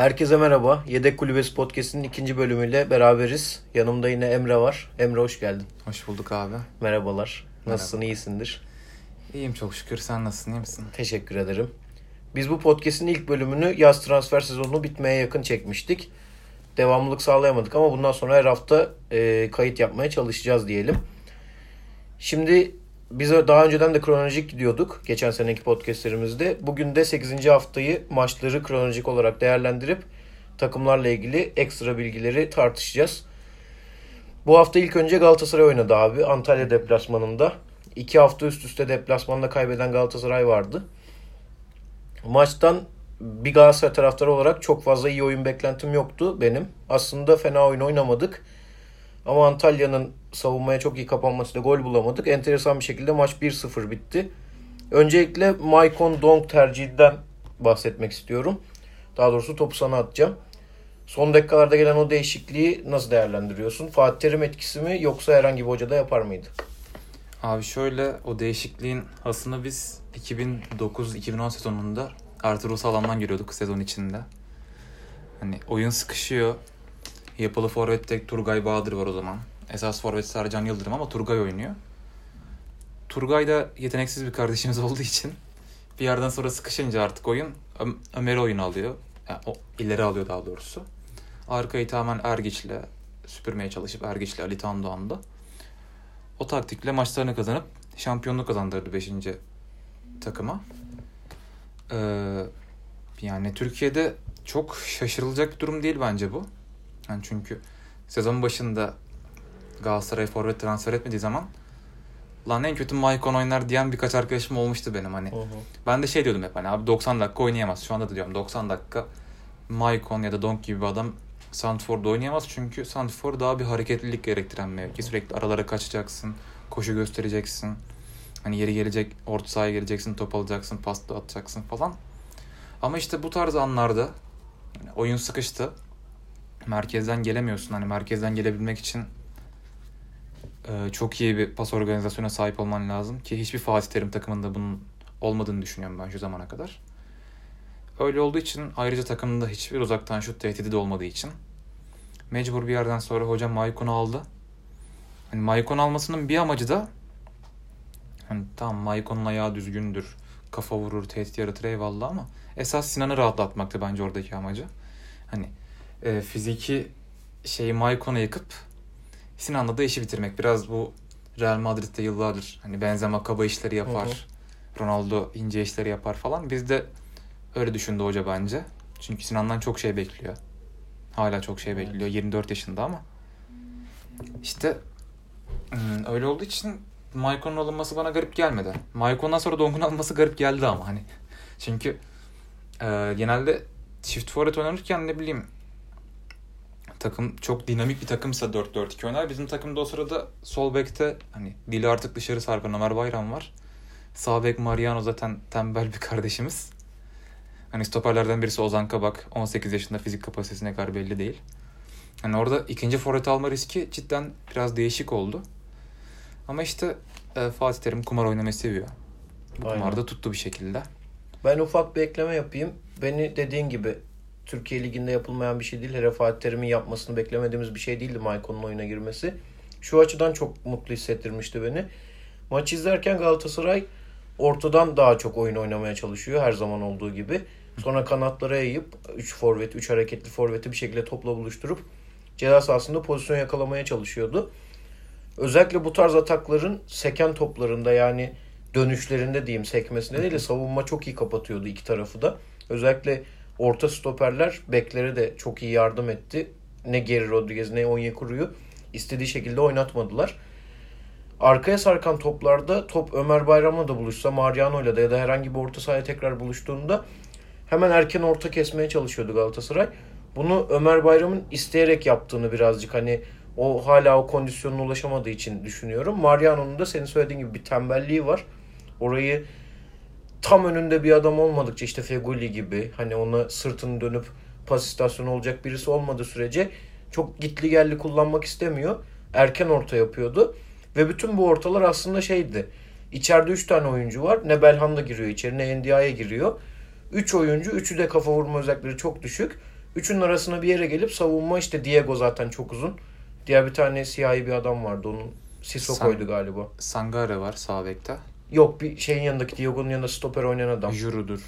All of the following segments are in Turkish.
Herkese merhaba. Yedek Kulübesi Podcast'inin ikinci bölümüyle beraberiz. Yanımda yine Emre var. Emre hoş geldin. Hoş bulduk abi. Merhabalar. Nasılsın? Merhaba. iyisindir? İyiyim çok şükür. Sen nasılsın? iyi misin? Teşekkür ederim. Biz bu podcast'in ilk bölümünü yaz transfer sezonu bitmeye yakın çekmiştik. Devamlılık sağlayamadık ama bundan sonra her hafta e, kayıt yapmaya çalışacağız diyelim. Şimdi biz daha önceden de kronolojik gidiyorduk geçen seneki podcastlerimizde. Bugün de 8. haftayı maçları kronolojik olarak değerlendirip takımlarla ilgili ekstra bilgileri tartışacağız. Bu hafta ilk önce Galatasaray oynadı abi Antalya deplasmanında. İki hafta üst üste deplasmanda kaybeden Galatasaray vardı. Maçtan bir Galatasaray taraftarı olarak çok fazla iyi oyun beklentim yoktu benim. Aslında fena oyun oynamadık. Ama Antalya'nın savunmaya çok iyi kapanmasıyla gol bulamadık. Enteresan bir şekilde maç 1-0 bitti. Öncelikle Maicon Dong tercihinden bahsetmek istiyorum. Daha doğrusu topu sana atacağım. Son dakikalarda gelen o değişikliği nasıl değerlendiriyorsun? Fatih Terim etkisi mi yoksa herhangi bir hoca da yapar mıydı? Abi şöyle o değişikliğin aslında biz 2009-2010 sezonunda Ertuğrul Sağlam'dan görüyorduk sezon içinde. Hani oyun sıkışıyor. Yapılı forvette Turgay Bahadır var o zaman. Esas forvet Sercan Yıldırım ama Turgay oynuyor. Turgay da yeteneksiz bir kardeşimiz olduğu için bir yerden sonra sıkışınca artık oyun Ö- Ömer oyun alıyor. Yani o ileri alıyor daha doğrusu. Arkayı tamamen Ergiç'le süpürmeye çalışıp Ergiç'le Ali Tandoğan'da. O taktikle maçlarını kazanıp şampiyonluk kazandırdı 5. takıma. Ee, yani Türkiye'de çok şaşırılacak bir durum değil bence bu. Yani çünkü sezon başında Galatasaray forvet transfer etmediği zaman lan en kötü Maicon oynar diyen birkaç arkadaşım olmuştu benim hani. Ben de şey diyordum hep hani abi 90 dakika oynayamaz. Şu anda da diyorum 90 dakika Maicon ya da Donk gibi bir adam Sandford'da oynayamaz. Çünkü Sandford daha bir hareketlilik gerektiren mevki. Sürekli aralara kaçacaksın, koşu göstereceksin. Hani yeri gelecek, orta sahaya geleceksin, top alacaksın, pas da atacaksın falan. Ama işte bu tarz anlarda yani oyun sıkıştı. Merkezden gelemiyorsun. Hani merkezden gelebilmek için e, çok iyi bir pas organizasyona sahip olman lazım ki hiçbir Fatih Terim takımında bunun olmadığını düşünüyorum ben şu zamana kadar. Öyle olduğu için ayrıca takımda hiçbir uzaktan şut tehdidi de olmadığı için mecbur bir yerden sonra hocam Maikon'u aldı. Hani Maikon almasının bir amacı da hani tamam Maikon'un ayağı düzgündür. Kafa vurur, tehdit yaratır eyvallah ama esas Sinan'ı rahatlatmaktı bence oradaki amacı. Hani e, fiziki şeyi Maikon'a yıkıp Sinan'la da işi bitirmek. Biraz bu Real Madrid'de yıllardır hani Benzema kaba işleri yapar. Hı hı. Ronaldo ince işleri yapar falan. Biz de öyle düşündü hoca bence. Çünkü Sinan'dan çok şey bekliyor. Hala çok şey bekliyor. 24 yaşında ama. İşte hmm, öyle olduğu için Maikon'un alınması bana garip gelmedi. Maikon'dan sonra Donk'un alınması garip geldi ama hani. Çünkü e, genelde çift forvet oynanırken ne bileyim takım çok dinamik bir takımsa 4-4-2 oynar. Bizim takımda o sırada sol bekte hani dili artık dışarı sarkan Ömer Bayram var. Sağ bek Mariano zaten tembel bir kardeşimiz. Hani stoperlerden birisi Ozan Kabak. 18 yaşında fizik kapasitesi ne kadar belli değil. Hani orada ikinci forvet alma riski cidden biraz değişik oldu. Ama işte e, Fatih Terim kumar oynamayı seviyor. Bu Aynen. kumarda tuttu bir şekilde. Ben ufak bir ekleme yapayım. Beni dediğin gibi Türkiye Ligi'nde yapılmayan bir şey değil. Hele Fatih Terim'in yapmasını beklemediğimiz bir şey değildi Maikon'un oyuna girmesi. Şu açıdan çok mutlu hissettirmişti beni. Maç izlerken Galatasaray ortadan daha çok oyun oynamaya çalışıyor her zaman olduğu gibi. Sonra kanatlara yayıp 3 forvet, 3 hareketli forveti bir şekilde topla buluşturup ceza sahasında pozisyon yakalamaya çalışıyordu. Özellikle bu tarz atakların seken toplarında yani dönüşlerinde diyeyim sekmesinde değil de savunma çok iyi kapatıyordu iki tarafı da. Özellikle orta stoperler beklere de çok iyi yardım etti. Ne Geri Rodriguez ne Onyekuru'yu istediği şekilde oynatmadılar. Arkaya sarkan toplarda top Ömer Bayram'la da buluşsa, Mariano'yla da ya da herhangi bir orta sahaya tekrar buluştuğunda hemen erken orta kesmeye çalışıyordu Galatasaray. Bunu Ömer Bayram'ın isteyerek yaptığını birazcık hani o hala o kondisyonuna ulaşamadığı için düşünüyorum. Mariano'nun da senin söylediğin gibi bir tembelliği var. Orayı tam önünde bir adam olmadıkça işte Feguli gibi hani ona sırtını dönüp pas istasyonu olacak birisi olmadığı sürece çok gitli gelli kullanmak istemiyor. Erken orta yapıyordu. Ve bütün bu ortalar aslında şeydi. İçeride 3 tane oyuncu var. Ne Belhanda giriyor içeri ne Ndiaye giriyor. 3 oyuncu, üçü de kafa vurma özellikleri çok düşük. Üçün arasına bir yere gelip savunma işte Diego zaten çok uzun. Diğer bir tane siyahi bir adam vardı onun. Sissoko'ydu galiba. Sangare var sağ bekte. Yok bir şeyin yanındaki Diego'nun yanında stoper oynayan adam. Juru'dur.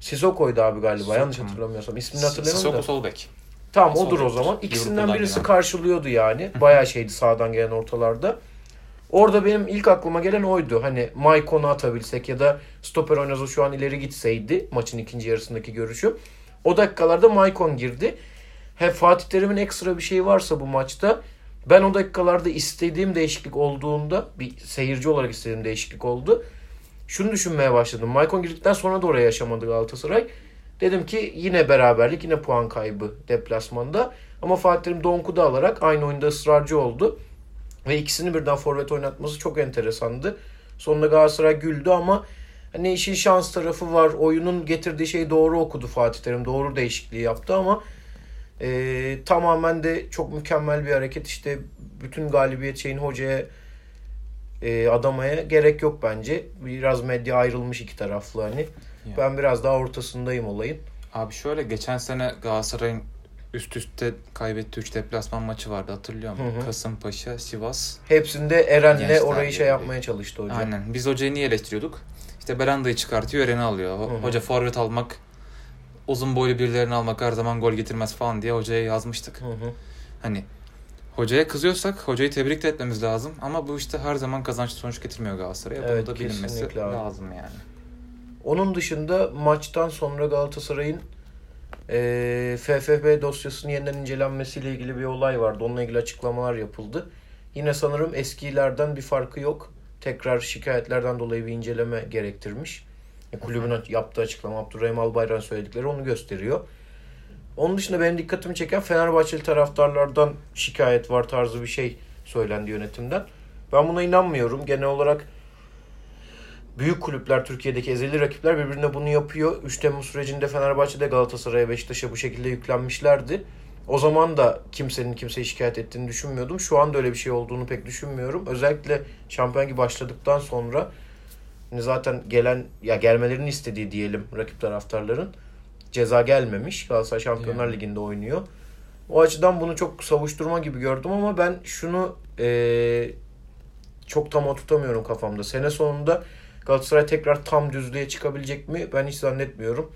Sissoko'ydu abi galiba Sissoko yanlış hatırlamıyorsam. İsmini hatırlamıyorum Sissoko da. sol bek. Tamam Sol odur o zaman. İkisinden birisi gelen. karşılıyordu yani. Bayağı şeydi sağdan gelen ortalarda. Orada benim ilk aklıma gelen oydu. Hani Maikon'u atabilsek ya da stoper oynasa şu an ileri gitseydi maçın ikinci yarısındaki görüşüm. O dakikalarda Maikon girdi. He Fatih Terim'in ekstra bir şeyi varsa bu maçta ben o dakikalarda istediğim değişiklik olduğunda bir seyirci olarak istediğim değişiklik oldu. Şunu düşünmeye başladım. Maicon girdikten sonra da oraya yaşamadı Galatasaray. Dedim ki yine beraberlik yine puan kaybı deplasmanda. Ama Fatih Terim Donk'u da alarak aynı oyunda ısrarcı oldu. Ve ikisini birden forvet oynatması çok enteresandı. Sonunda Galatasaray güldü ama hani işin şans tarafı var. Oyunun getirdiği şeyi doğru okudu Fatih Terim. Doğru değişikliği yaptı ama e, tamamen de çok mükemmel bir hareket. İşte bütün galibiyet şeyin hocaya e, adamaya gerek yok bence. Biraz medya ayrılmış iki taraflı hani. Ya. Ben biraz daha ortasındayım olayın. Abi şöyle geçen sene Galatasaray'ın üst üste kaybettiği 3 deplasman maçı vardı hatırlıyor musun? Hı hı. Kasımpaşa, Sivas. Hepsinde Eren'le orayı şey yapmaya çalıştı hocam. Aynen. Biz hocayı niye eleştiriyorduk? İşte Beranda'yı çıkartıyor, Eren'i alıyor. Hı hı. Hoca forvet almak, uzun boylu birilerini almak her zaman gol getirmez falan diye hocaya yazmıştık. Hı hı. Hani hocaya kızıyorsak hocayı tebrik de etmemiz lazım. Ama bu işte her zaman kazançlı sonuç getirmiyor Galatasaray'a. Evet, Bunu da bilinmesi abi. lazım yani. Onun dışında maçtan sonra Galatasaray'ın eee FFP dosyasının yeniden incelenmesiyle ilgili bir olay vardı. Onunla ilgili açıklamalar yapıldı. Yine sanırım eskilerden bir farkı yok. Tekrar şikayetlerden dolayı bir inceleme gerektirmiş. E, Kulübün yaptığı açıklama Abdurrahim Albayrak'ın söyledikleri onu gösteriyor. Onun dışında benim dikkatimi çeken Fenerbahçeli taraftarlardan şikayet var tarzı bir şey söylendi yönetimden. Ben buna inanmıyorum. Genel olarak büyük kulüpler Türkiye'deki ezeli rakipler birbirine bunu yapıyor. 3 Temmuz sürecinde Fenerbahçe'de Galatasaray'a Beşiktaş'a bu şekilde yüklenmişlerdi. O zaman da kimsenin kimseyi şikayet ettiğini düşünmüyordum. Şu anda öyle bir şey olduğunu pek düşünmüyorum. Özellikle şampiyon gibi başladıktan sonra zaten gelen ya gelmelerini istediği diyelim rakip taraftarların ceza gelmemiş. Galatasaray Şampiyonlar Yani. Ligi'nde oynuyor. O açıdan bunu çok savuşturma gibi gördüm ama ben şunu eee, çok tam oturtamıyorum kafamda. Sene sonunda Galatasaray tekrar tam düzlüğe çıkabilecek mi? Ben hiç zannetmiyorum.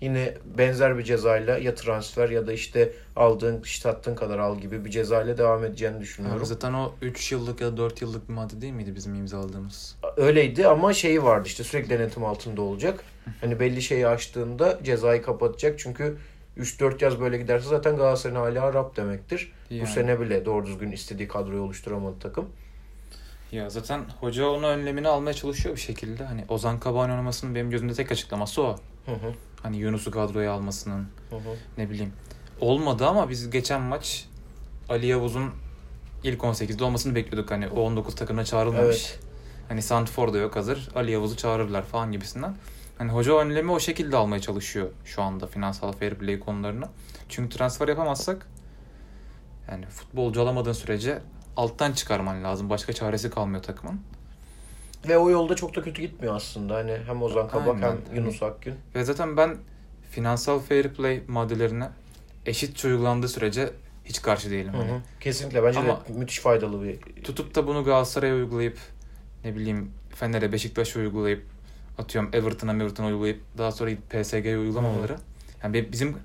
Yine benzer bir cezayla ya transfer ya da işte aldığın işte attığın kadar al gibi bir cezayla devam edeceğini düşünüyorum. Abi zaten o 3 yıllık ya da 4 yıllık bir madde değil miydi bizim imzaladığımız? Öyleydi ama şeyi vardı işte sürekli denetim altında olacak. Hani belli şeyi aştığında cezayı kapatacak. Çünkü 3-4 yaz böyle giderse zaten Galatasaray'ın hali harap demektir. Yani. Bu sene bile doğru düzgün istediği kadroyu oluşturamadı takım. Ya zaten hoca onun önlemini almaya çalışıyor bir şekilde. Hani Ozan Kabağ'ın oynamasının benim gözümde tek açıklaması o. Hı hı, Hani Yunus'u kadroya almasının hı hı. ne bileyim. Olmadı ama biz geçen maç Ali Yavuz'un ilk 18'de olmasını bekliyorduk. Hani o 19 takımına çağrılmamış. Evet. Hani Santfor da yok hazır. Ali Yavuz'u çağırırlar falan gibisinden. Hani hoca önlemi o şekilde almaya çalışıyor şu anda finansal fair play konularını. Çünkü transfer yapamazsak yani futbolcu alamadığın sürece alttan çıkarman lazım. Başka çaresi kalmıyor takımın. Ve o yolda çok da kötü gitmiyor aslında. Hani hem Ozan Kabak Aynen. hem Yunus Akgün. Ve zaten ben finansal fair play maddelerine eşit uygulandığı sürece hiç karşı değilim. Hı Hani hı. Kesinlikle bence Ama- de müthiş faydalı bir tutup da bunu Galatasaray'a uygulayıp ne bileyim Fener'e Beşiktaş'a uygulayıp atıyorum Everton'a Everton'a uygulayıp daha sonra PSG'ye uygulamamaları. Yani be- bizim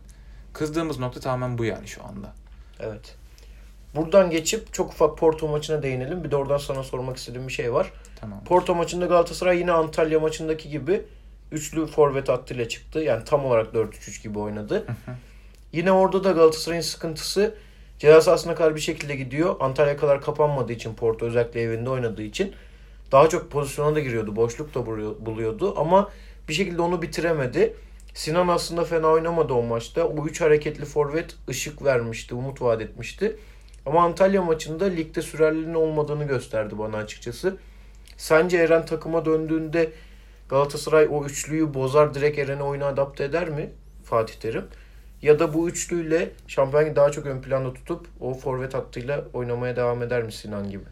kızdığımız nokta tamamen bu yani şu anda. Evet. Buradan geçip çok ufak Porto maçına değinelim. Bir de oradan sana sormak istediğim bir şey var. Tamam. Porto maçında Galatasaray yine Antalya maçındaki gibi üçlü forvet hattıyla çıktı. Yani tam olarak 4-3-3 gibi oynadı. Yine orada da Galatasaray'ın sıkıntısı ceza sahasına kadar bir şekilde gidiyor. Antalya kadar kapanmadığı için Porto özellikle evinde oynadığı için daha çok pozisyona da giriyordu. Boşluk da buluyor- buluyordu ama bir şekilde onu bitiremedi. Sinan aslında fena oynamadı o maçta. O üç hareketli forvet ışık vermişti, umut vaat etmişti. Ama Antalya maçında ligde sürerliğinin olmadığını gösterdi bana açıkçası. Sence Eren takıma döndüğünde Galatasaray o üçlüyü bozar direkt Eren'i oyuna adapte eder mi Fatih Terim? Ya da bu üçlüyle şampiyonu daha çok ön planda tutup o forvet hattıyla oynamaya devam eder mi Sinan gibi?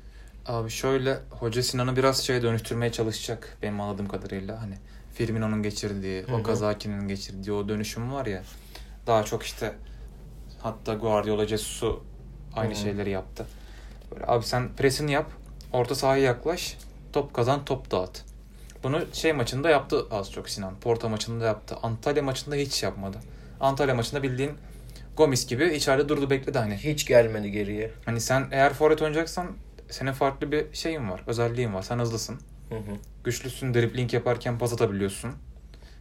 Abi şöyle hoca Sinan'ı biraz şeye dönüştürmeye çalışacak benim anladığım kadarıyla. Hani Firmino'nun geçirdiği, hı. Okazaki'nin geçirdiği o dönüşüm var ya. Daha çok işte Hatta Guardiola Jesus'u aynı Hı. şeyleri yaptı. Böyle abi sen presini yap. Orta sahaya yaklaş. Top kazan, top dağıt. Bunu şey maçında yaptı az çok Sinan. Porto maçında yaptı. Antalya maçında hiç yapmadı. Antalya maçında bildiğin Gomis gibi içeride durdu bekledi hani. Hiç gelmedi geriye. Hani sen eğer forvet oynayacaksan senin farklı bir şeyin var. Özelliğin var. Sen hızlısın. Hı hı. Güçlüsün. Dribbling yaparken pas atabiliyorsun.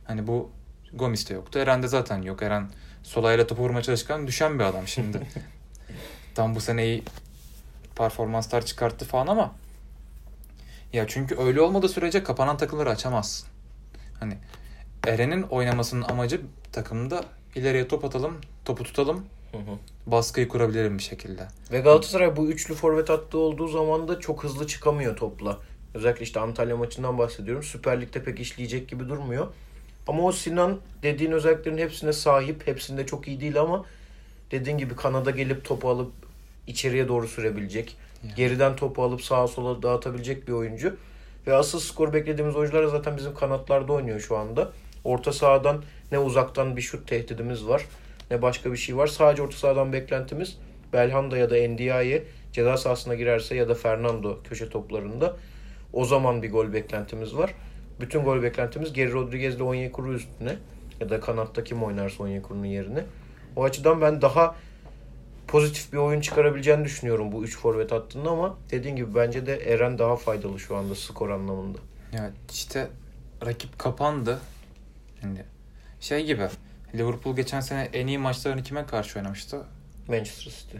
Hani bu Gomis'te yoktu. Eren'de zaten yok. Eren sol ayağıyla topu vurmaya çalışırken düşen bir adam şimdi. Tam bu sene iyi performanslar çıkarttı falan ama ya çünkü öyle olmadığı sürece kapanan takımları açamazsın. Hani Eren'in oynamasının amacı takımda ileriye top atalım, topu tutalım, Hı hı. baskıyı kurabilirim bir şekilde. Ve Galatasaray bu üçlü forvet attığı olduğu zaman da çok hızlı çıkamıyor topla. Özellikle işte Antalya maçından bahsediyorum. Süper Lig'de pek işleyecek gibi durmuyor. Ama o Sinan dediğin özelliklerin hepsine sahip. Hepsinde çok iyi değil ama dediğin gibi kanada gelip topu alıp içeriye doğru sürebilecek. Yani. Geriden topu alıp sağa sola dağıtabilecek bir oyuncu. Ve asıl skor beklediğimiz oyuncular zaten bizim kanatlarda oynuyor şu anda. Orta sahadan ne uzaktan bir şut tehdidimiz var ne başka bir şey var. Sadece orta sahadan beklentimiz Belhanda ya da Ndiaye ceza sahasına girerse ya da Fernando köşe toplarında o zaman bir gol beklentimiz var. Bütün gol beklentimiz Geri Rodriguez ile Onyekuru üstüne ya da kanatta kim oynarsa Onyekuru'nun yerine. O açıdan ben daha pozitif bir oyun çıkarabileceğini düşünüyorum bu 3 forvet hattında ama dediğin gibi bence de Eren daha faydalı şu anda skor anlamında. Ya işte rakip kapandı. Şimdi şey gibi Liverpool geçen sene en iyi maçlarını kime karşı oynamıştı? Manchester City.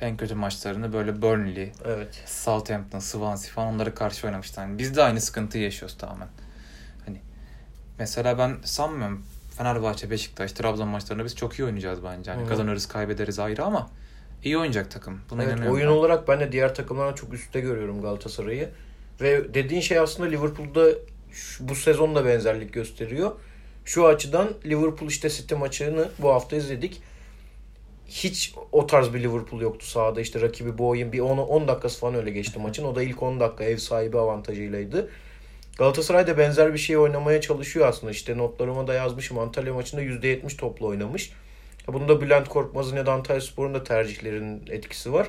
En kötü maçlarını böyle Burnley, Evet. Southampton, Swansea falan onlara karşı oynamıştı. Yani biz de aynı sıkıntıyı yaşıyoruz tamamen. Hani mesela ben sanmıyorum Fenerbahçe, Beşiktaş, Trabzon maçlarında biz çok iyi oynayacağız bence. Hı. kazanırız, kaybederiz ayrı ama iyi oynayacak takım. Buna Evet, inanıyorum. oyun ben. olarak ben de diğer takımlardan çok üstte görüyorum Galatasaray'ı. Ve dediğin şey aslında Liverpool'da şu- bu sezon da benzerlik gösteriyor. Şu açıdan Liverpool işte City maçını bu hafta izledik. Hiç o tarz bir Liverpool yoktu sahada. İşte rakibi bu oyun bir 10, 10 dakikası falan öyle geçti maçın. O da ilk 10 dakika ev sahibi avantajıylaydı. Galatasaray da benzer bir şey oynamaya çalışıyor aslında. İşte notlarıma da yazmışım. Antalya maçında %70 topla oynamış. Bunda Bülent Korkmaz'ın ya da Antalya Spor'un da tercihlerinin etkisi var.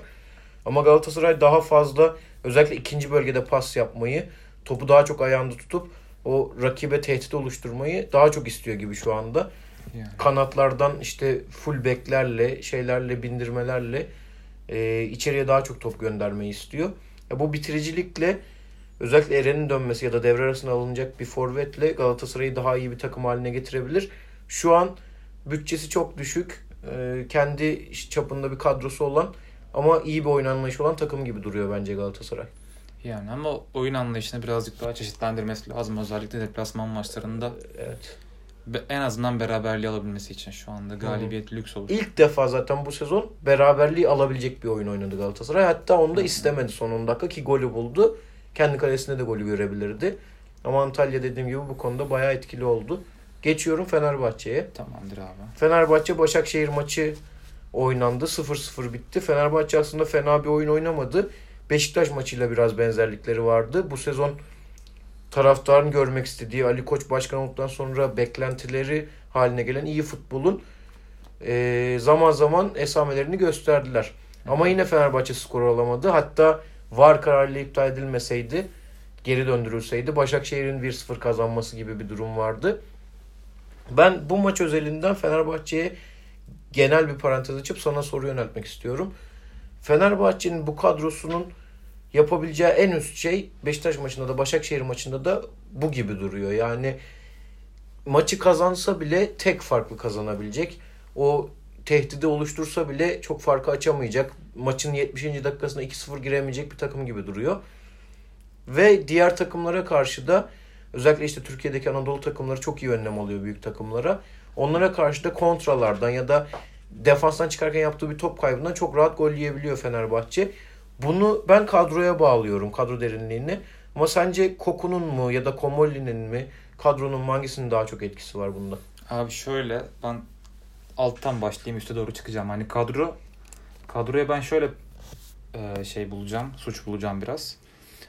Ama Galatasaray daha fazla özellikle ikinci bölgede pas yapmayı, topu daha çok ayağında tutup o rakibe tehdit oluşturmayı daha çok istiyor gibi şu anda. Yani. Kanatlardan işte full beklerle, şeylerle, bindirmelerle e, içeriye daha çok top göndermeyi istiyor. Ya bu bitiricilikle özellikle Eren'in dönmesi ya da devre arasına alınacak bir forvetle Galatasaray'ı daha iyi bir takım haline getirebilir. Şu an bütçesi çok düşük. e, kendi çapında bir kadrosu olan ama iyi bir oyun anlayışı olan takım gibi duruyor bence Galatasaray. Yani ama oyun anlayışını birazcık daha çeşitlendirmesi lazım. Özellikle deplasman maçlarında Evet. be- en azından beraberliği alabilmesi için şu anda galibiyet lüks olur. İlk defa zaten bu sezon beraberliği alabilecek bir oyun oynadı Galatasaray. Hatta onu da istemedi son 10 dakika ki golü buldu. Kendi kalesinde de golü görebilirdi. Ama Antalya dediğim gibi bu konuda bayağı etkili oldu. Geçiyorum Fenerbahçe'ye. Tamamdır abi. Fenerbahçe Başakşehir maçı oynandı. 0-0 bitti. Fenerbahçe aslında fena bir oyun oynamadı. Beşiktaş maçıyla biraz benzerlikleri vardı. Bu sezon taraftarın görmek istediği Ali Koç başkan olduktan sonra beklentileri haline gelen iyi futbolun eee, zaman zaman esamelerini gösterdiler. Ama yine Fenerbahçe skor alamadı. Hatta VAR kararıyla iptal edilmeseydi, geri döndürülseydi Başakşehir'in 1-0 kazanması gibi bir durum vardı. Ben bu maç özelinden Fenerbahçe'ye genel bir parantez açıp sana soru yöneltmek istiyorum. Fenerbahçe'nin bu kadrosunun yapabileceği en üst şey Beşiktaş maçında da Başakşehir maçında da bu gibi duruyor. Yani maçı kazansa bile tek farklı kazanabilecek. O tehdidi oluştursa bile çok farkı açamayacak. Maçın 70. dakikasında 2-0 giremeyecek bir takım gibi duruyor. Ve diğer takımlara karşı da özellikle işte Türkiye'deki Anadolu takımları çok iyi önlem alıyor büyük takımlara. Onlara karşı da kontralardan ya da defanstan çıkarken yaptığı bir top kaybından çok rahat gol yiyebiliyor Fenerbahçe. Bunu ben kadroya bağlıyorum, kadro derinliğini. Ama sence Koku'nun mu ya da Komolli'nin mi kadronun hangisinin daha çok etkisi var bunda? Abi şöyle ben alttan başlayayım üste doğru çıkacağım. Hani kadro kadroya ben şöyle şey bulacağım, suç bulacağım biraz.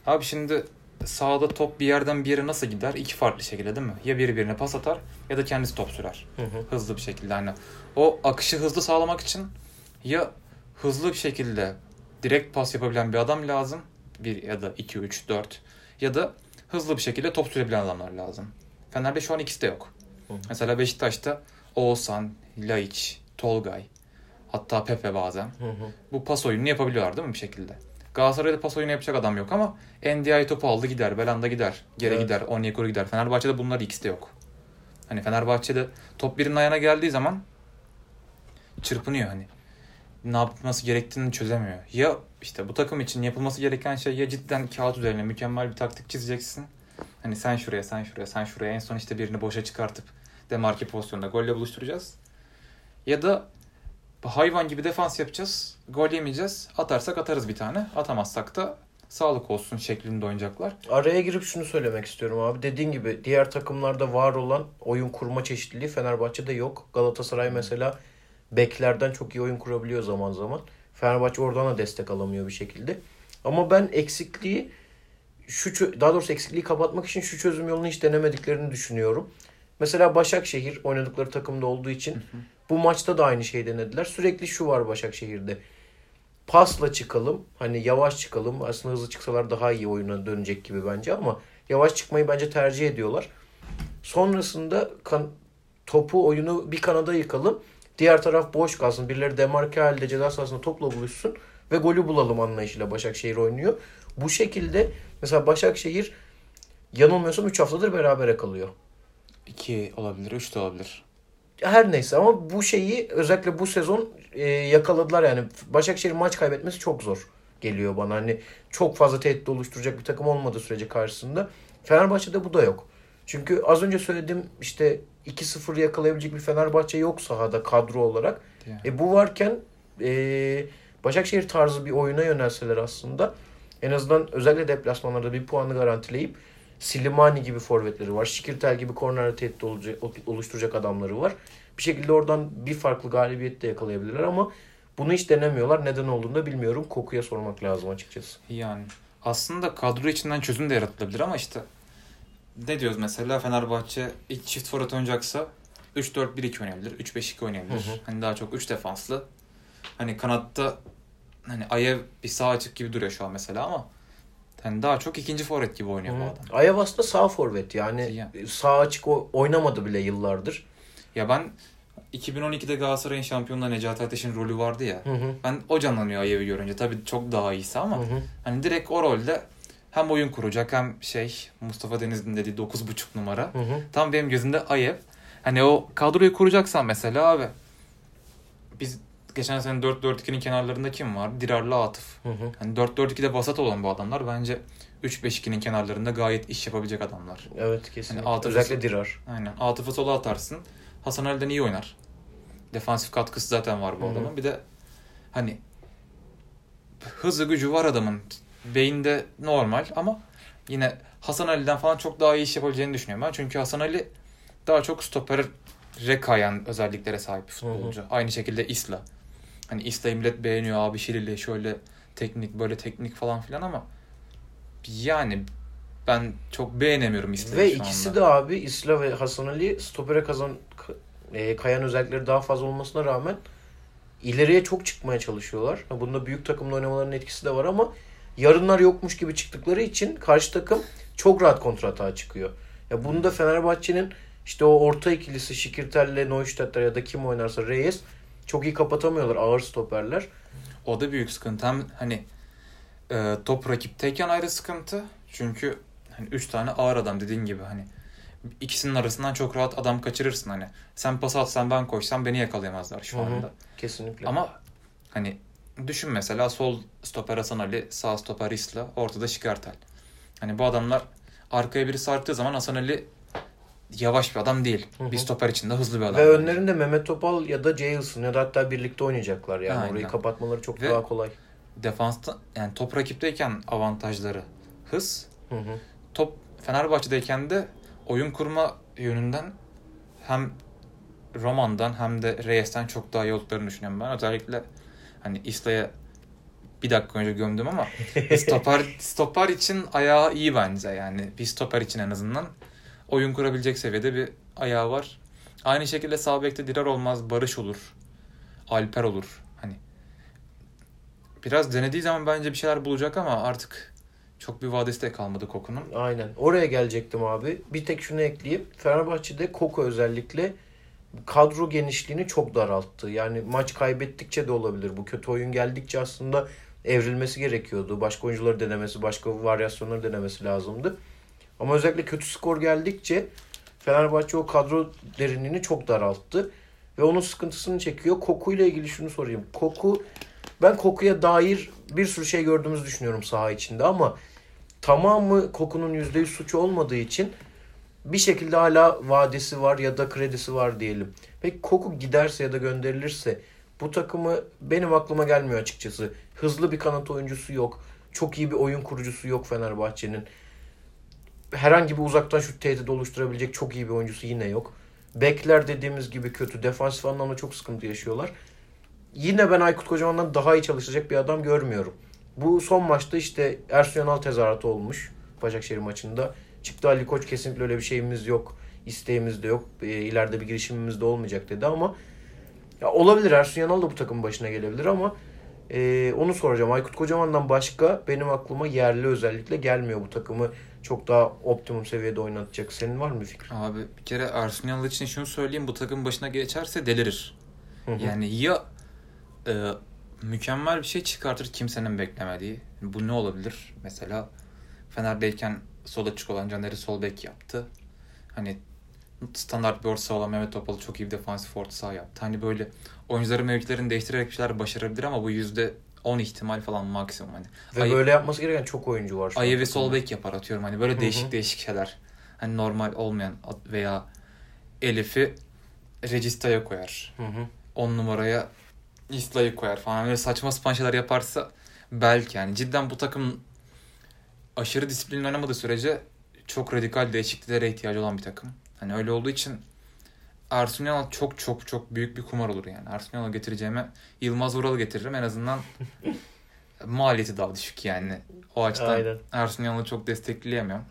Abi şimdi sağda top bir yerden bir yere nasıl gider? İki farklı şekilde değil mi? Ya biri birine pas atar ya da kendisi top sürer. Hı hı. Hızlı bir şekilde hani. O akışı hızlı sağlamak için Ya hızlı bir şekilde direkt pas yapabilen bir adam lazım. Bir ya da 2, 3, 4. Ya da hızlı bir şekilde top sürebilen adamlar lazım. Fener'de şu an ikisi de yok. Hı. Mesela Beşiktaş'ta Oğuzhan, Laiç, Tolgay, hatta Pepe bazen. Hı hı. Bu pas oyununu yapabiliyorlar değil mi bir şekilde? Galatasaray'da pas oyunu yapacak adam yok ama NDI topu aldı gider, Belanda gider, geri Evet. gider, Onyekuru gider. Fenerbahçe'de bunlar ikisi de yok. Hani Fenerbahçe'de top birinin ayağına geldiği zaman çırpınıyor hani. Ne yapması gerektiğini çözemiyor. Ya işte bu takım için yapılması gereken şey ya cidden kağıt üzerine mükemmel bir taktik çizeceksin. Hani sen şuraya, sen şuraya, sen şuraya en son işte birini boşa çıkartıp demarke pozisyonda golle buluşturacağız. Ya da hayvan gibi defans yapacağız. Gol yemeyeceğiz. Atarsak atarız bir tane. Atamazsak da sağlık olsun şeklinde oynayacaklar. Araya girip şunu söylemek istiyorum abi. Dediğin gibi diğer takımlarda var olan oyun kurma çeşitliliği Fenerbahçe'de yok. Galatasaray mesela beklerden çok iyi oyun kurabiliyor zaman zaman. Fenerbahçe oradan da destek alamıyor bir şekilde. Ama ben eksikliği şu daha doğrusu eksikliği kapatmak için şu çözüm yolunu hiç denemediklerini düşünüyorum. Mesela Başakşehir oynadıkları takımda olduğu için bu maçta da aynı şeyi denediler. Sürekli şu var Başakşehir'de. Pasla çıkalım. Hani yavaş çıkalım. Aslında hızlı çıksalar daha iyi oyuna dönecek gibi bence ama yavaş çıkmayı bence tercih ediyorlar. Sonrasında kan- topu oyunu bir kanada yıkalım. Diğer taraf boş kalsın. Birileri demarke halde ceza sahasında topla buluşsun ve golü bulalım anlayışıyla Başakşehir oynuyor. Bu şekilde mesela Başakşehir yanılmıyorsam 3 haftadır berabere kalıyor. 2 olabilir, 3 de olabilir. Her neyse ama bu şeyi özellikle bu sezon e, yakaladılar yani. Başakşehir maç kaybetmesi çok zor geliyor bana. Hani çok fazla tehdit oluşturacak bir takım olmadığı sürece karşısında. Fenerbahçe'de bu da yok. Çünkü az önce söylediğim işte 2-0 yakalayabilecek bir Fenerbahçe yok sahada kadro olarak. Yani. E bu varken e, Başakşehir tarzı bir oyuna yönelseler aslında en azından özellikle deplasmanlarda bir puanı garantileyip Silimani gibi forvetleri var. Şikirtel gibi korner tehdit oluşturacak adamları var. Bir şekilde oradan bir farklı galibiyet de yakalayabilirler ama bunu hiç denemiyorlar. Neden olduğunu da bilmiyorum. Kokuya sormak lazım açıkçası. Yani aslında kadro içinden çözüm de yaratılabilir ama işte ne diyoruz mesela Fenerbahçe ilk çift forvet oynayacaksa 3-4-1-2 oynayabilir, 3-5-2 oynayabilir. Hı hı. Hani daha çok 3 defanslı. Hani kanatta hani Ayev bir sağ açık gibi duruyor şu an mesela ama hani daha çok ikinci forvet gibi oynuyor bu adam. Ayav aslında sağ forvet yani Ya. sağ açık o- oynamadı bile yıllardır. Ya ben 2012'de Galatasaray'ın şampiyonluğunda Necati Ateş'in rolü vardı ya. Hı hı. Ben o canlanıyor Ayev'i görünce. Tabii çok daha iyisi ama Hı hı. hani direkt o rolde hem oyun kuracak hem şey Mustafa Denizli'nin dediği 9.5 numara. Hı hı. Tam benim gözümde Ayev. Hani o kadroyu kuracaksan mesela abi biz geçen sene 4-4-2'nin kenarlarında kim var? Dirar'la Atıf. Hı hı. Hani 4-4-2'de basat olan bu adamlar bence 3-5-2'nin kenarlarında gayet iş yapabilecek adamlar. Evet kesinlikle. Hani altı Özellikle fıs- Dirar. Aynen. Atıf'ı sola atarsın. Hasan Ali'den iyi oynar. Defansif katkısı zaten var bu Hı hı. adamın. Bir de hani hızı gücü var adamın. Beyinde normal ama yine Hasan Ali'den falan çok daha iyi iş yapabileceğini düşünüyorum ben. Çünkü Hasan Ali daha çok stopere kayan özelliklere sahip futbolcu. Aynı şekilde Isla. Hani Isla'yı millet beğeniyor abi Şirili şöyle teknik böyle teknik falan filan ama yani ben çok beğenemiyorum Isla'yı Ve şu ikisi anda. de abi İsla ve Hasan Ali stopere kazan e, kayan özellikleri daha fazla olmasına rağmen ileriye çok çıkmaya çalışıyorlar. Bunda büyük takımla oynamalarının etkisi de var ama yarınlar yokmuş gibi çıktıkları için karşı takım çok rahat kontratağa çıkıyor. Ya bunu da Fenerbahçe'nin işte o orta ikilisi Şikirtel'le Neustadt'lar ya da kim oynarsa Reyes çok iyi kapatamıyorlar ağır stoperler. O da büyük sıkıntı. Hem hani e, top rakipteyken ayrı sıkıntı. Çünkü hani 3 tane ağır adam dediğin gibi hani ikisinin arasından çok rahat adam kaçırırsın hani. Sen pas atsan ben koşsam beni yakalayamazlar şu Hı hı. anda. Kesinlikle. Ama hani düşün mesela sol stoper Hasan Ali, sağ stoper Isla, ortada Şikartel. Hani bu adamlar arkaya biri sarktığı zaman Hasan Ali yavaş bir adam değil. Hı hı. Bir stoper içinde hızlı bir adam. Ve önlerinde Mehmet Topal ya da Jailson ya da hatta birlikte oynayacaklar yani. Aynen. Orayı kapatmaları çok Ve- daha kolay. Defansta yani top rakipteyken avantajları hız, Hı hı. top Fenerbahçe'deyken de oyun kurma yönünden hem Roman'dan hem de Reyes'ten çok daha iyi olduklarını düşünüyorum ben. Özellikle hani İsla'ya bir dakika önce gömdüm ama stoper, stoper için ayağı iyi bence yani. Bir stoper için en azından oyun kurabilecek seviyede bir ayağı var. Aynı şekilde sağ bekte Dirar olmaz, Barış olur. Alper olur. Hani biraz denediği zaman bence bir şeyler bulacak ama artık çok bir vadesi de kalmadı Koku'nun. Aynen. Oraya gelecektim abi. Bir tek şunu ekleyeyim. Fenerbahçe'de Koku özellikle kadro genişliğini çok daralttı. Yani maç kaybettikçe de olabilir. Bu kötü oyun geldikçe aslında evrilmesi gerekiyordu. Başka oyuncuları denemesi, başka varyasyonları denemesi lazımdı. Ama özellikle kötü skor geldikçe Fenerbahçe o kadro derinliğini çok daralttı. Ve onun sıkıntısını çekiyor. Koku ile ilgili şunu sorayım. Koku ben kokuya dair bir sürü şey gördüğümüzü düşünüyorum saha içinde ama tamamı kokunun %100 suçu olmadığı için bir şekilde hala vadesi var ya da kredisi var diyelim. Peki Koku giderse ya da gönderilirse bu takımı benim aklıma gelmiyor açıkçası. Hızlı bir kanat oyuncusu yok. Çok iyi bir oyun kurucusu yok Fenerbahçe'nin. Herhangi bir uzaktan şut tehdit oluşturabilecek çok iyi bir oyuncusu yine yok. Bekler dediğimiz gibi kötü. Defansif anlamda çok sıkıntı yaşıyorlar. Yine ben Aykut Kocaman'dan daha iyi çalışacak bir adam görmüyorum. Bu son maçta işte Ersun Yanal tezahüratı olmuş Başakşehir maçında. Çıktı Ali Koç kesinlikle öyle bir şeyimiz yok. isteğimiz de yok. E, ileride bir girişimimiz de olmayacak dedi ama ya olabilir Ersun Yanal da bu takımın başına gelebilir ama e, onu soracağım. Aykut Kocaman'dan başka benim aklıma yerli özellikle gelmiyor bu takımı çok daha optimum seviyede oynatacak. Senin var mı fikrin? Abi bir kere Ersun Yanal için şunu söyleyeyim. Bu takım başına geçerse delirir. Hı hı. Yani ya e, mükemmel bir şey çıkartır kimsenin beklemediği. Bu ne olabilir? Mesela Fener'deyken sol açık olan Caner'i sol bek yaptı. Hani standart bir orta olan Mehmet Topal çok iyi bir defansif orta saha yaptı. Hani böyle oyuncuların mevkilerini değiştirerek bir şeyler başarabilir ama bu yüzde 10 ihtimal falan maksimum hani. Ve Ay- böyle yapması gereken çok oyuncu var. Ayevi sol bek yapar atıyorum hani böyle değişik Hı-hı. değişik şeyler. Hani normal olmayan veya Elif'i Regista'ya koyar. 10 numaraya Isla'yı koyar falan. Böyle saçma sapan şeyler yaparsa belki yani cidden bu takım aşırı disiplinli oynamadığı sürece çok radikal değişikliklere ihtiyacı olan bir takım. Hani öyle olduğu için Ersun Yanal çok çok çok büyük bir kumar olur yani. Ersun Yanal getireceğime Yılmaz Vural'ı getiririm. En azından maliyeti daha düşük yani. O açıdan Yanal'ı çok destekleyemiyorum.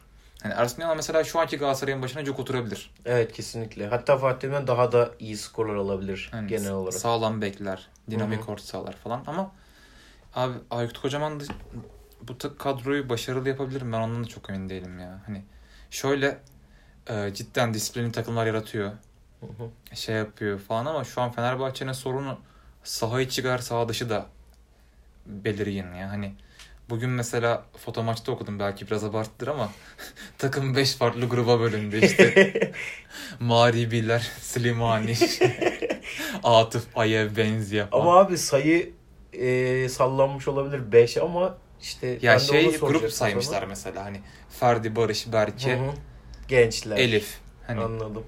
Yani Ersun Yanal mesela şu anki Galatasaray'ın başına çok oturabilir. Evet kesinlikle. Hatta Fatih'den daha da iyi skorlar alabilir yani genel olarak. Sağlam bekler, dinamik orta sahalar falan ama abi Aykut Kocaman da bu kadroyu başarılı yapabilirim. Ben ondan da çok emin değilim ya. Hani şöyle e, cidden disiplinli takımlar yaratıyor. Hı hı. Şey yapıyor falan ama şu an Fenerbahçe'nin sorunu saha içi kadar saha dışı da belirgin ya. Hani bugün mesela foto maçta okudum belki biraz abarttır ama takım 5 farklı gruba bölündü işte. Maribiler, Slimani, Atıf, Ayev, Benzia falan. Ama abi sayı e, sallanmış olabilir 5 ama işte ya şey grup saymışlar sonra. mesela hani Ferdi, Barış, Berke, Hı-hı. Gençler. Elif. Hani. Anladım.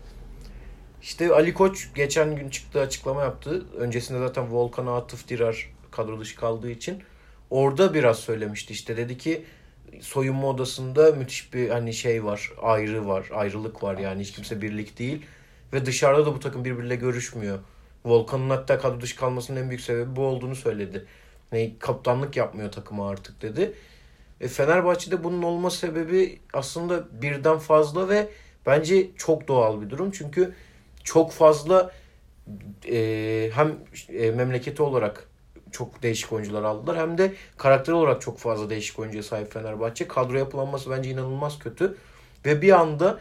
İşte Ali Koç geçen gün çıktı açıklama yaptı. Öncesinde zaten Volkan Atıf Dirar kadro dışı kaldığı için orada biraz söylemişti işte dedi ki soyunma odasında müthiş bir hani şey var, ayrı var, ayrılık var yani hiç kimse birlik değil ve dışarıda da bu takım birbiriyle görüşmüyor. Volkan'ın hatta kadro dışı kalmasının en büyük sebebi bu olduğunu söyledi. Ne kaptanlık yapmıyor takıma artık dedi. E, Fenerbahçe'de bunun olma sebebi aslında birden fazla ve bence çok doğal bir durum. Çünkü çok fazla e, hem e, memleketi olarak çok değişik oyuncular aldılar hem de karakter olarak çok fazla değişik oyuncuya sahip Fenerbahçe. Kadro yapılanması bence inanılmaz kötü. Ve bir anda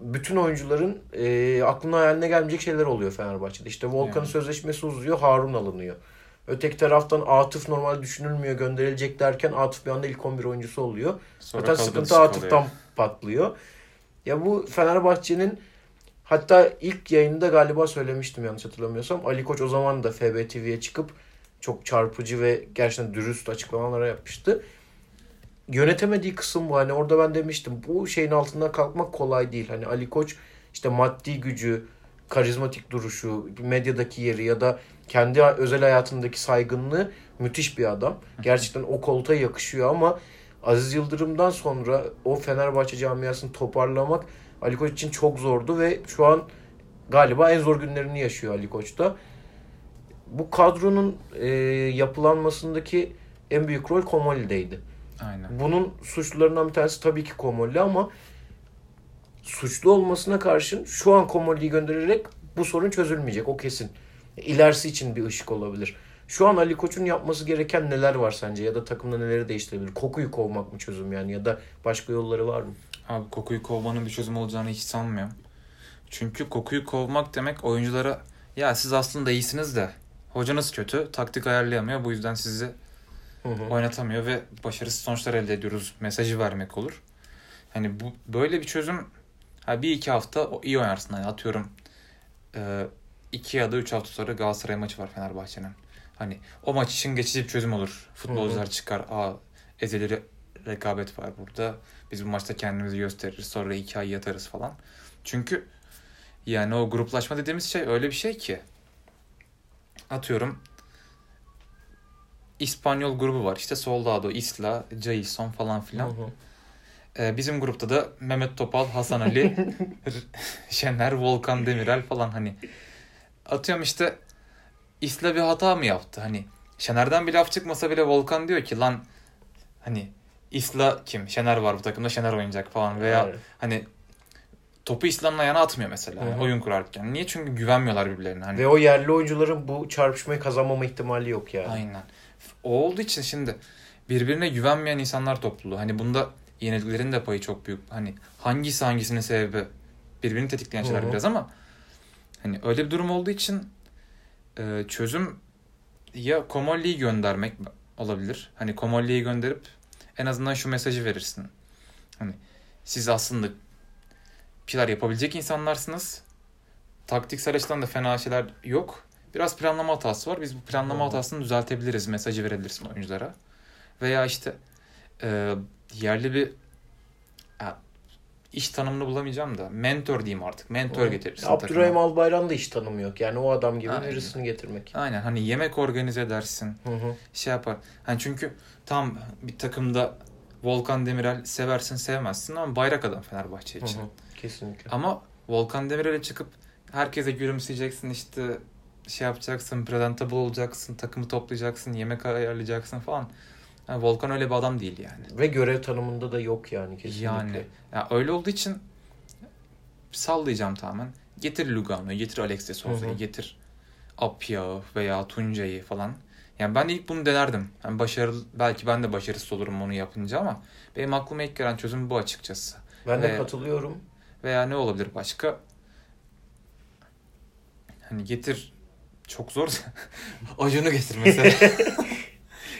bütün oyuncuların e, aklına hayaline gelmeyecek şeyler oluyor Fenerbahçe'de. İşte Volkan'ın yani. sözleşmesi uzuyor, Harun alınıyor. Öteki taraftan Atıf normal düşünülmüyor gönderilecek derken Atıf bir anda ilk 11 oyuncusu oluyor. Sonra Zaten sıkıntı Atıf'tan patlıyor. Ya bu Fenerbahçe'nin hatta ilk yayında galiba söylemiştim yanlış hatırlamıyorsam. Ali Koç o zaman da FB TV'ye çıkıp çok çarpıcı ve gerçekten dürüst açıklamalar yapmıştı. Yönetemediği kısım bu. Hani orada ben demiştim bu şeyin altından kalkmak kolay değil. Hani Ali Koç işte maddi gücü, karizmatik duruşu, medyadaki yeri ya da kendi özel hayatındaki saygınlığı müthiş bir adam. Gerçekten o koltuğa yakışıyor ama Aziz Yıldırım'dan sonra o Fenerbahçe camiasını toparlamak Ali Koç için çok zordu ve şu an galiba en zor günlerini yaşıyor Ali Koç'ta. Bu kadronun e, yapılanmasındaki en büyük rol Komoli'deydi. Aynen. Bunun suçlularından bir tanesi tabii ki Komoli ama suçlu olmasına karşın şu an Komoli'yi göndererek bu sorun çözülmeyecek. O kesin. İlerisi için bir ışık olabilir. Şu an Ali Koç'un yapması gereken neler var sence? Ya da takımda neleri değiştirebilir? Kokuyu kovmak mı çözüm yani? Ya da başka yolları var mı? Abi kokuyu kovmanın bir çözüm olacağını hiç sanmıyorum. Çünkü kokuyu kovmak demek oyunculara ya siz aslında iyisiniz de hocanız kötü, taktik ayarlayamıyor. Bu yüzden sizi Hı hı. oynatamıyor ve başarısız sonuçlar elde ediyoruz mesajı vermek olur. Hani bu böyle bir çözüm ha bir iki hafta iyi oynarsın. Hani atıyorum e, iki ya da üç hafta sonra Galatasaray maçı var Fenerbahçe'nin. Hani o maç için geçici bir çözüm olur. Futbolcular çıkar. Aa ezeli re- rekabet var burada. Biz bu maçta kendimizi gösteririz. Sonra iki ay yatarız falan. Çünkü yani o gruplaşma dediğimiz şey öyle bir şey ki atıyorum İspanyol grubu var. İşte Soldado, Isla, Jason falan filan. Hı hı. Ee, bizim grupta da Mehmet Topal, Hasan Ali, Şener, Volkan Demirel falan hani. Atıyorum işte Isla bir hata mı yaptı? Hani Şener'den bir laf çıkmasa bile Volkan diyor ki lan hani Isla kim? Şener var bu takımda Şener oynayacak falan veya Evet. hani topu İslam'ın ayağına atmıyor mesela Hı hı. oyun kurarken. Niye? Çünkü güvenmiyorlar birbirlerine. Hani Ve o yerli oyuncuların bu çarpışmayı kazanmama ihtimali yok yani. Aynen. O olduğu için şimdi birbirine güvenmeyen insanlar topluluğu. Hani bunda yenilgilerin de payı çok büyük. Hani hangisi hangisinin sebebi birbirini tetikleyen şeyler Hı hı. biraz ama hani öyle bir durum olduğu için e, çözüm ya Komolli'yi göndermek olabilir. Hani Komolli'yi gönderip en azından şu mesajı verirsin. Hani siz aslında şeyler yapabilecek insanlarsınız. Taktiksel açıdan da fena şeyler yok. Biraz planlama hatası var. Biz bu planlama Hı. hatasını düzeltebiliriz. Mesajı verebilirsin oyunculara. Veya işte e, yerli bir ya, iş tanımını bulamayacağım da mentor diyeyim artık. Mentor Hı. getirirsin Abdurrahim takıma. Albayrak'ın da hiç tanımı yok. Yani o adam gibi Aynen. birisini getirmek. Aynen hani yemek organize edersin. Hı hı. şey yapar. Hani çünkü tam bir takımda Volkan Demirel seversin sevmezsin ama bayrak adam Fenerbahçe Hı için. hı. Kesinlikle. Ama Volkan Demirel'e çıkıp herkese gülümseyeceksin işte şey yapacaksın, presentable olacaksın, takımı toplayacaksın, yemek ayarlayacaksın falan. Yani Volkan öyle bir adam değil yani. Ve görev tanımında da yok yani kesinlikle. Yani ya öyle olduğu için sallayacağım tamamen. Getir Lugano'yu, getir Alex de Souza'yı, getir Appiah'ı veya Tuncay'ı falan. Yani ben ilk bunu denerdim. Yani başarılı, belki ben de başarısız olurum onu yapınca ama benim aklıma ilk gelen çözüm bu açıkçası. Ben de Ve- katılıyorum. Veya ne olabilir başka? Hani getir çok zor. Acun'u getir mesela.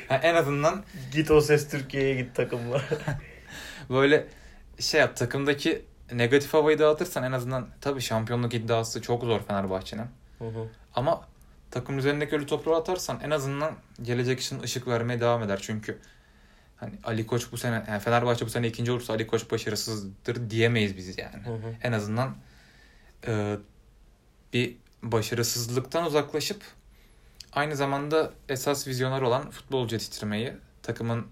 Ha, en azından Git o ses Türkiye'ye git takımla. böyle şey yap takımdaki negatif havayı dağıtırsan en azından tabii şampiyonluk iddiası çok zor Fenerbahçe'nin. Ama takım üzerindeki ölü toprağı atarsan en azından gelecek için ışık vermeye devam eder. Çünkü hani Ali Koç bu sene yani Fenerbahçe bu sene ikinci olursa Ali Koç başarısızdır diyemeyiz biz yani. Hı hı. En azından e, bir başarısızlıktan uzaklaşıp aynı zamanda esas vizyoner olan futbolcu yetiştirmeyi takımın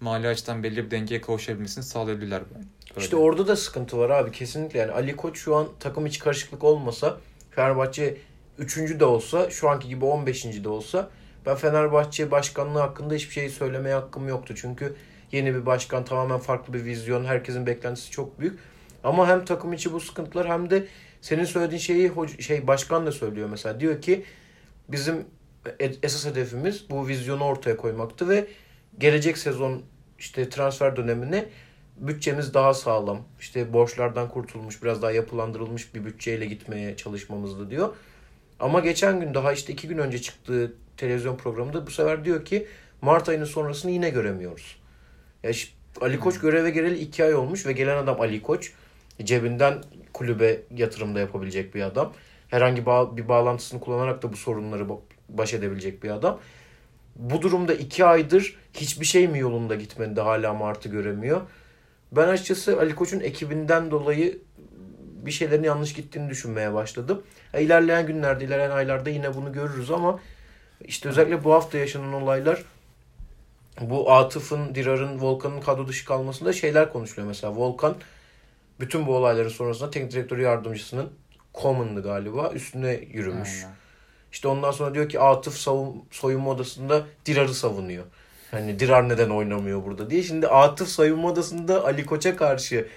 mali açıdan belli bir dengeye kavuşabilmesini sağlayabilirler. Böyle. İşte orada da sıkıntı var abi kesinlikle. Yani Ali Koç şu an takım içi karışıklık olmasa Fenerbahçe 3. de olsa şu anki gibi 15. de olsa ben Fenerbahçe başkanlığı hakkında hiçbir şey söylemeye hakkım yoktu. Çünkü yeni bir başkan tamamen farklı bir vizyon. Herkesin beklentisi çok büyük. Ama hem takım içi bu sıkıntılar hem de senin söylediğin şeyi şey başkan da söylüyor mesela. Diyor ki bizim esas hedefimiz bu vizyonu ortaya koymaktı ve gelecek sezon işte transfer dönemine bütçemiz daha sağlam. İşte borçlardan kurtulmuş, biraz daha yapılandırılmış bir bütçeyle gitmeye çalışmamızdı diyor. Ama geçen gün daha işte iki gün önce çıktığı televizyon programında bu sefer diyor ki Mart ayının sonrasını yine göremiyoruz. Ya şi- Ali Koç göreve geleli iki ay olmuş ve gelen adam Ali Koç. Cebinden kulübe yatırımda yapabilecek bir adam. Herhangi bir bağlantısını kullanarak da bu sorunları baş edebilecek bir adam. Bu durumda iki aydır hiçbir şey mi yolunda gitmedi de hala Mart'ı göremiyor. Ben açıkçası Ali Koç'un ekibinden dolayı bir şeylerin yanlış gittiğini düşünmeye başladım. E, İlerleyen günlerde, ilerleyen aylarda yine bunu görürüz ama işte özellikle bu hafta yaşanan olaylar bu Atıf'ın, Dirar'ın, Volkan'ın kadro dışı kalmasında şeyler konuşuluyor. Mesela Volkan bütün bu olayların sonrasında teknik direktör yardımcısının Common'dı galiba üstüne yürümüş. Aynen. İşte ondan sonra diyor ki Atıf savun, soyunma odasında Dirar'ı savunuyor. Hani Dirar neden oynamıyor burada diye. Şimdi Atıf soyunma odasında Ali Koç'a karşı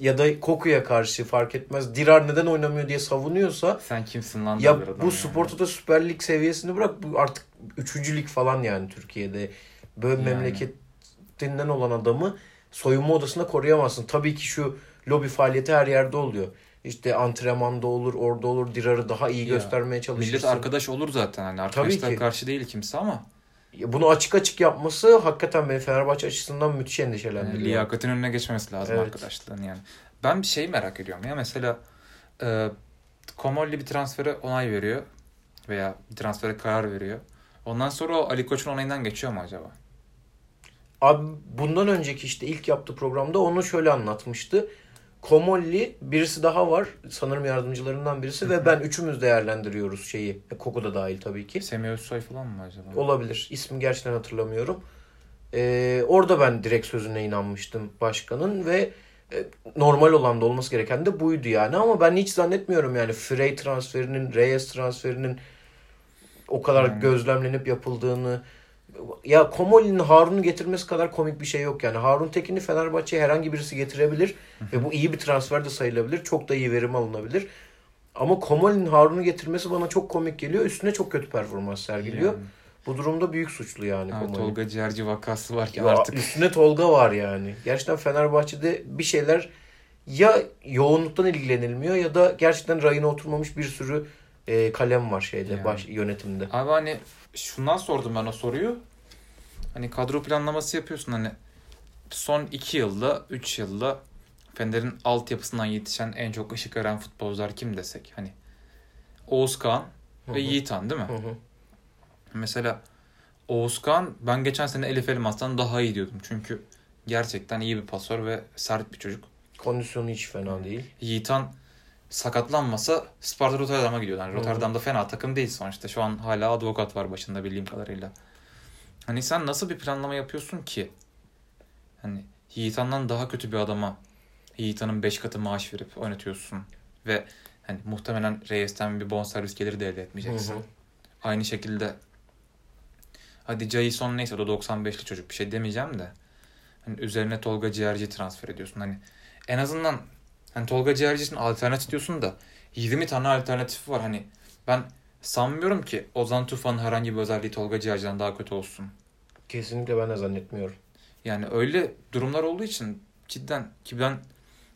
ya da Koku'ya karşı fark etmez. Dirar neden oynamıyor diye savunuyorsa Sen kimsin lan? ya bu Spor Toto Süper Lig seviyesini bırak bu artık 3. lig falan yani Türkiye'de. Böyle Yani. memleketinden olan adamı soyunma odasında koruyamazsın. Tabii ki şu lobi faaliyeti her yerde oluyor. İşte antrenmanda olur, orada olur. Dirar'ı daha iyi Ya, göstermeye çalışırsın. Millet arkadaş olur zaten hani arkadaşlar karşı değil kimse ama Ya Bunu açık açık yapması hakikaten beni Fenerbahçe açısından müthiş yani endişelendiriyor. liyakatin önüne geçmemesi lazım Evet. arkadaşlığın yani. Ben bir şey merak ediyorum ya mesela e, Komolli bir transfere onay veriyor veya bir transfere karar veriyor. Ondan sonra o Ali Koç'un onayından geçiyor mu acaba? Abi bundan önceki işte ilk yaptığı programda onu şöyle anlatmıştı. Komolli birisi daha var sanırım yardımcılarından birisi ve ben üçümüz değerlendiriyoruz şeyi. E, Koku da dahil tabii ki. Semih Özsoy falan mı acaba? Olabilir. İsmi gerçekten hatırlamıyorum. Ee, orada ben direkt sözüne inanmıştım başkanın ve e, normal olan da olması gereken de buydu yani. Ama ben hiç zannetmiyorum yani Frey transferinin, Reyes transferinin o kadar Yani. gözlemlenip yapıldığını. Ya Komoli'nin Harun'u getirmesi kadar komik bir şey yok yani. Harun Tekin'i Fenerbahçe'ye herhangi birisi getirebilir ve bu iyi bir transfer de sayılabilir. Çok da iyi verim alınabilir. Ama Komoli'nin Harun'u getirmesi bana çok komik geliyor. Üstüne çok kötü performans sergiliyor. Yani. Bu durumda büyük suçlu yani Ha, Komoli. Tolga Ciğerci vakası var ki Ya artık. Üstüne Tolga var yani. Gerçekten Fenerbahçe'de bir şeyler ya yoğunluktan ilgilenilmiyor ya da gerçekten rayına oturmamış bir sürü e, kalem var şeyde Yani. baş yönetimde. Abi hani şundan sordum ben o soruyu. Hani kadro planlaması yapıyorsun hani son 2 yılda 3 yılda Fener'in altyapısından yetişen en çok ışık veren futbolcular kim desek hani Oğuzkan Hı ve hı. Yiğitan değil mi? Hı hı. Mesela Oğuzkan ben geçen sene Elif Elmas'tan daha iyi diyordum. Çünkü gerçekten iyi bir pasör ve sert bir çocuk. Kondisyonu hiç fena değil. Yiğitan sakatlanmasa Sparta Rotterdam'a gidiyor. Yani. Rotterdam'da fena takım değil sonuçta. Şu an hala avukat var başında bildiğim kadarıyla. Hani sen nasıl bir planlama yapıyorsun ki? Hani Yiğitan'dan daha kötü bir adama Yiğitan'ın 5 katı maaş verip oynatıyorsun. Ve hani muhtemelen Reyes'ten bir bonservis geliri de elde etmeyeceksin. Hı hı. Aynı şekilde hadi Jason neyse o da 95'li çocuk bir şey demeyeceğim de hani üzerine Tolga Ciğerci transfer ediyorsun. Hani en azından hani Tolga Ciğerci için alternatif diyorsun da 20 tane alternatif var. Hani ben sanmıyorum ki Ozan Tufan'ın herhangi bir özelliği Tolga Ciğerci'den daha kötü olsun. Kesinlikle ben de zannetmiyorum. Yani öyle durumlar olduğu için cidden ki ben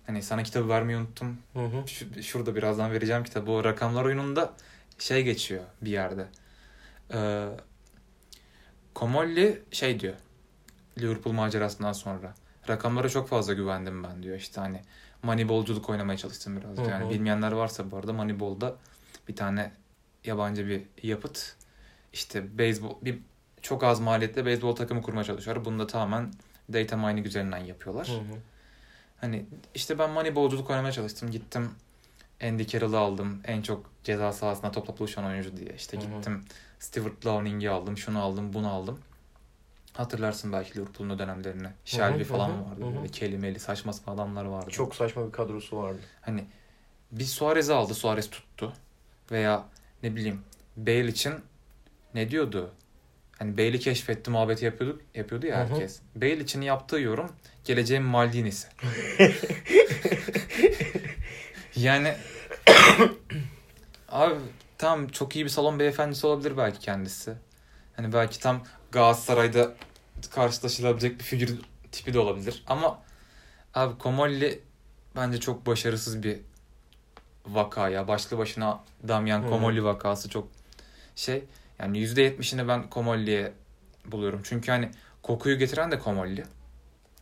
hani sana kitabı vermeyi unuttum. Hı hı. Şu- şurada birazdan vereceğim kitabı. O rakamlar oyununda şey geçiyor bir yerde. Ee, Komolli şey diyor. Liverpool macerasından sonra. Rakamlara çok fazla güvendim ben diyor. İşte hani Moneyball'culuk oynamaya çalıştım biraz. diyor. Hı Yani hı. bilmeyenler varsa bu arada Moneyball'da bir tane yabancı bir yapıt. İşte beyzbol bir çok az maliyetle beyzbol takımı kurmaya çalışıyor. Bunu da tamamen data mining üzerinden yapıyorlar. Hı hı. Hani işte ben Moneyball'culuk oynamaya çalıştım. Gittim Andy Carroll'ı aldım. En çok ceza sahasında topla buluşan oyuncu diye. İşte Hı hı. gittim Stuart Lowning'i aldım. Şunu aldım, bunu aldım. Hatırlarsın belki Liverpool'un o dönemlerini. Shelby hı falan hı, vardı. hı hı. Böyle kelimeli saçma sapan adamlar vardı. Çok saçma bir kadrosu vardı. Hani bir Suarez'i aldı. Suarez tuttu. Veya ne bileyim Bale için ne diyordu? Hani Bale'i keşfetti muhabbeti yapıyorduk, yapıyordu ya Hı hı. herkes. Bale için yaptığı yorum geleceğin Maldini'si. yani abi tam çok iyi bir salon beyefendisi olabilir belki kendisi. Hani belki tam Galatasaray'da karşılaşılabilecek bir figür tipi de olabilir. Ama abi Komolli bence çok başarısız bir vaka ya. Başlı başına Damian. Komolli vakası çok şey. Yani %70'ini ben Komolli'ye buluyorum. Çünkü hani kokuyu getiren de Komolli.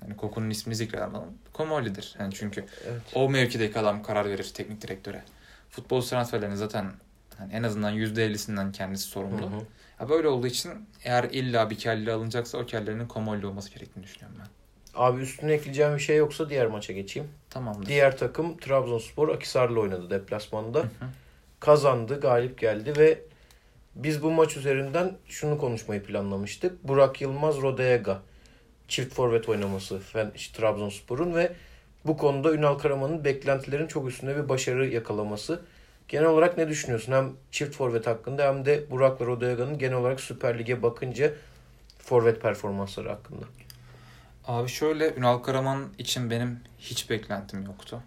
Yani kokunun ismini zikreden Komolli'dir. Yani çünkü Evet. o mevkideki adam karar verir teknik direktöre. Futbol transferlerinin zaten hani en azından %50'sinden kendisi sorumlu. Hı hı. Ya böyle olduğu için eğer illa bir kelle alınacaksa o kellenin Komolli olması gerektiğini düşünüyorum ben. Abi üstüne ekleyeceğim bir şey yoksa diğer maça geçeyim. Tamamdır. Diğer takım Trabzonspor Akisar'la oynadı deplasmanda. Hı hı. Kazandı, galip geldi ve biz bu maç üzerinden şunu konuşmayı planlamıştık. Burak Yılmaz, Rodega çift forvet oynaması Fen- Trabzonspor'un ve bu konuda Ünal Karaman'ın beklentilerin çok üstünde bir başarı yakalaması. Genel olarak ne düşünüyorsun? Hem çift forvet hakkında hem de Burak'la Rodega'nın genel olarak Süper Lig'e bakınca forvet performansları hakkında. Abi şöyle Ünal Karaman için benim hiç beklentim yoktu.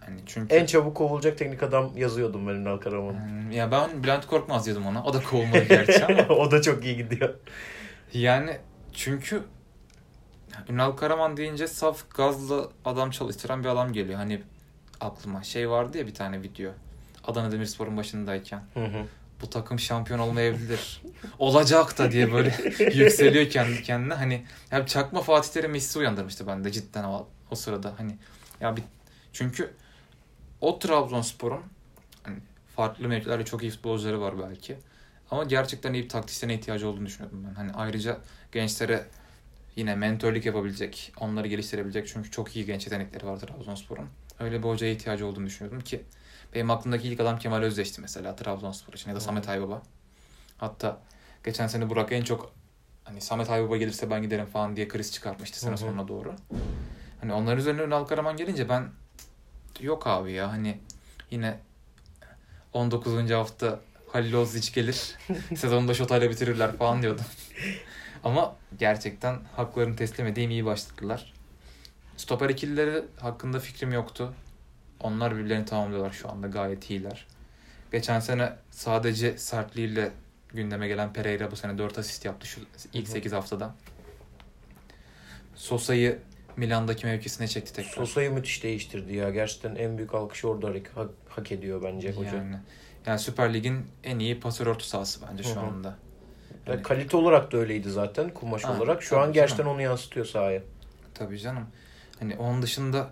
Hani çünkü En çabuk kovulacak teknik adam yazıyordum ben Ünal Karaman'ı. Hmm, ya ben Bülent Korkmaz diyordum ona. O da kovulmadı gerçi ama. o da çok iyi gidiyor. Yani çünkü Ünal Karaman deyince saf gazla adam çalıştıran bir adam geliyor. Hani aklıma şey vardı ya bir tane video. Adana Demirspor'un başındayken. Hı hı. Bu takım şampiyon olmayabilir. Olacak da diye böyle yükseliyor kendi kendine. Hani ya çakma Fatih Terim hissi uyandırmıştı bende cidden o, o sırada. Hani ya bir çünkü o Trabzonspor'un hani farklı mevkilerde çok iyi futbolcuları var belki. Ama gerçekten iyi bir taktisyene ihtiyacı olduğunu düşünüyordum ben. Hani ayrıca gençlere yine mentörlük yapabilecek, onları geliştirebilecek çünkü çok iyi genç yetenekleri var Trabzonspor'un. Öyle bir hocaya ihtiyacı olduğunu düşünüyordum ki benim aklımdaki ilk adam Kemal Özdeş'ti mesela Trabzonspor için ya da Samet Aybaba. Hatta geçen sene Burak en çok hani Samet Aybaba gelirse ben giderim falan diye kriz çıkartmıştı sene sonuna doğru. Hani onların üzerine Ünal Karaman gelince ben yok abi ya hani yine 19. hafta Halil Ozic gelir. Sezonu da şotayla bitirirler falan diyordum. Ama gerçekten haklarını teslim edeyim iyi başladılar. Stoper ikilileri hakkında fikrim yoktu. Onlar birbirlerini tamamlıyorlar şu anda gayet iyiler. Geçen sene sadece sertliğiyle gündeme gelen Pereira bu sene 4 asist yaptı şu ilk Hı hı. 8 haftada. Sosa'yı Milan'daki mevkisine çekti tekrar. Sosa'yı müthiş değiştirdi ya. Gerçekten en büyük alkışı orada hak, hak ediyor bence hoca. Yani, yani Süper Lig'in en iyi pasör orta sahası bence şu Hı hı. anda. Ya Yani- kalite olarak da öyleydi zaten kumaş Ha, olarak. Şu an gerçekten canım. onu yansıtıyor sahaya. Tabii canım. Hani onun dışında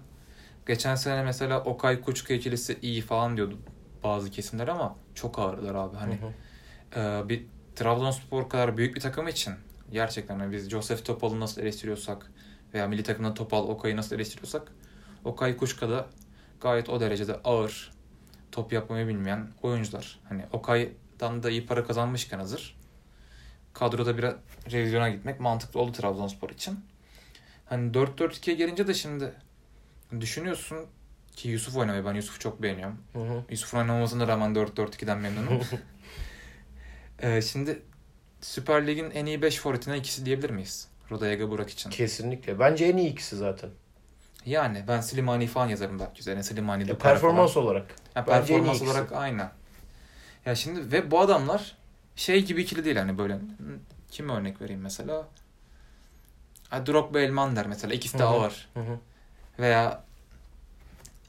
geçen sene mesela Okay Kuçka ikilisi iyi falan diyordu bazı kesimler ama çok ağırlar abi. Hani Hı hı. e, bir Trabzonspor kadar büyük bir takım için gerçekten hani biz Joseph Topal'ı nasıl eleştiriyorsak veya milli takımda Topal Okay'ı nasıl eleştiriyorsak Okay Kuçka da gayet o derecede ağır top yapmayı bilmeyen oyuncular. Hani Okay'dan da iyi para kazanmışken hazır. Kadroda biraz revizyona gitmek mantıklı oldu Trabzonspor için. Hani 4-4-2'ye gelince de şimdi düşünüyorsun ki Yusuf oynamayı ben Yusuf'u çok beğeniyorum. Hı hı. Yusuf'un oynamamasına rağmen 4-4-2'den memnunum. Ee, şimdi Süper Lig'in en iyi 5 forvetinden ikisi diyebilir miyiz? Rodayega Burak için. Kesinlikle. Bence en iyi ikisi zaten. Yani ben Slimani falan yazarım belki üzerine. Slimani Dupar performans falan. olarak. Ya, bence en iyi performans olarak aynı. Ya şimdi ve bu adamlar şey gibi ikili değil hani böyle kim örnek vereyim mesela? Ha, Drogba Elmander mesela ikisi de ağır. Hı hı. Veya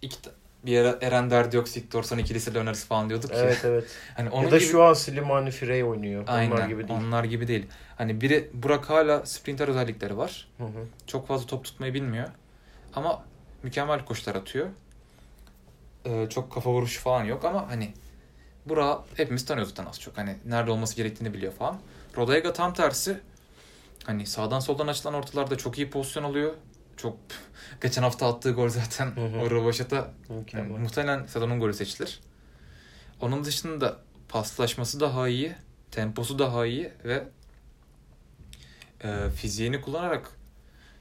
iki bir ara Eren Derdiok Dorsan ikilisiyle oynarız falan diyorduk ya. Evet evet. Hani onun ya da gibi... şu an Slimani Frey oynuyor. Aynen, Onlar gibi değil. Onlar gibi değil. Hani biri Burak hala sprinter özellikleri var. Hı hı. Çok fazla top tutmayı bilmiyor. Ama mükemmel koşular atıyor. Ee, çok kafa vuruşu falan yok ama hani Burak hepimiz tanıyoruz zaten az çok. Hani nerede olması gerektiğini biliyor falan. Rodaiga tam tersi. Hani sağdan soldan açılan ortalarda çok iyi pozisyon alıyor. Çok geçen hafta attığı gol zaten Hı hı. o rövaşata yani muhtemelen sezonun golü seçilir. Onun dışında paslaşması daha iyi, temposu daha iyi ve e, fiziğini kullanarak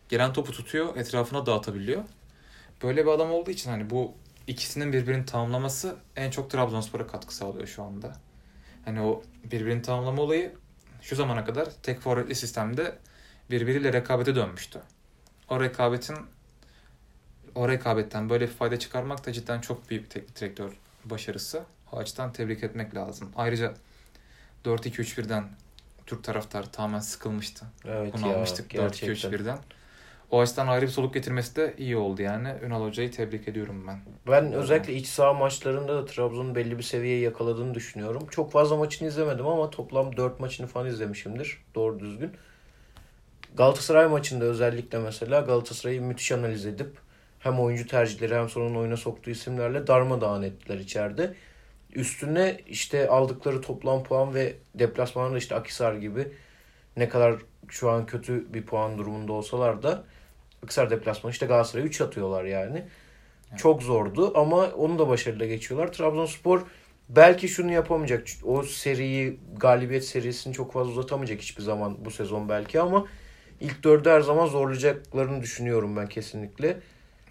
gelen topu tutuyor, etrafına dağıtabiliyor. Böyle bir adam olduğu için hani bu ikisinin birbirini tamamlaması en çok Trabzonspor'a katkı sağlıyor şu anda. Hani o birbirini tamamlama olayı şu zamana kadar tek forvetli sistemde birbiriyle rekabete dönmüştü. O rekabetin o rekabetten böyle bir fayda çıkarmak da cidden çok büyük bir teknik direktör başarısı. O açıdan tebrik etmek lazım. Ayrıca 4-2-3-1'den Türk taraftarı tamamen sıkılmıştı. Evet Bunu ya almıştık gerçekten. 4-2-3-1'den. O açıdan ayrı bir soluk getirmesi de iyi oldu yani. Ünal Hoca'yı tebrik ediyorum ben. Ben özellikle iç saha maçlarında da Trabzon'un belli bir seviyeyi yakaladığını düşünüyorum. Çok fazla maçını izlemedim ama toplam 4 maçını falan izlemişimdir. Doğru düzgün. Galatasaray maçında özellikle mesela Galatasaray'ı müthiş analiz edip hem oyuncu tercihleri hem sonun oyuna soktuğu isimlerle darmadağın ettiler içeride. Üstüne işte aldıkları toplam puan ve deplasmanda işte Akisar gibi ne kadar şu an kötü bir puan durumunda olsalar da Akisar deplasmanı işte Galatasaray'a 3 atıyorlar yani. Çok zordu ama onu da başarıyla geçiyorlar. Trabzonspor belki şunu yapamayacak. O seriyi, galibiyet serisini çok fazla uzatamayacak hiçbir zaman bu sezon belki ama ilk dördü her zaman zorlayacaklarını düşünüyorum ben kesinlikle.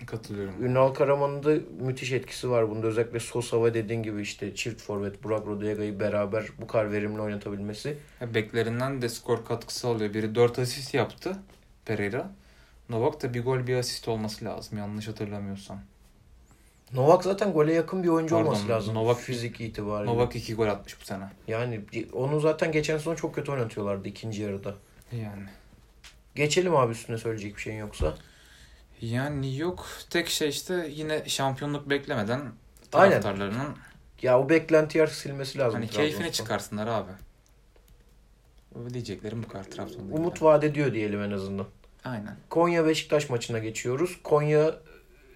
Katılıyorum. Ünal Karaman'ın da müthiş etkisi var bunda. Özellikle Sosa ve dediğin gibi işte çift forvet Burak Rodega'yı beraber bu kadar verimli oynatabilmesi. Beklerinden de skor katkısı alıyor. Biri 4 asist yaptı Pereira. Novak da bir gol bir asist olması lazım yanlış hatırlamıyorsam. Novak zaten gole yakın bir oyuncu Pardon, olması lazım. Novak- fizik itibariyle. Novak iki gol atmış bu sene. Yani onu zaten geçen sezon çok kötü oynatıyorlardı ikinci yarıda. Yani. Geçelim abi üstüne söyleyecek bir şeyin yoksa. Yani yok. Tek şey işte yine şampiyonluk beklemeden Aynen. taraftarlarının Ya o beklenti artık silmesi lazım. hani keyfini çıkarsınlar abi. Diyeceklerim bu kadar Trabzon'da. Umut vaat ediyor diyelim en azından. Aynen. Konya Beşiktaş maçına geçiyoruz. Konya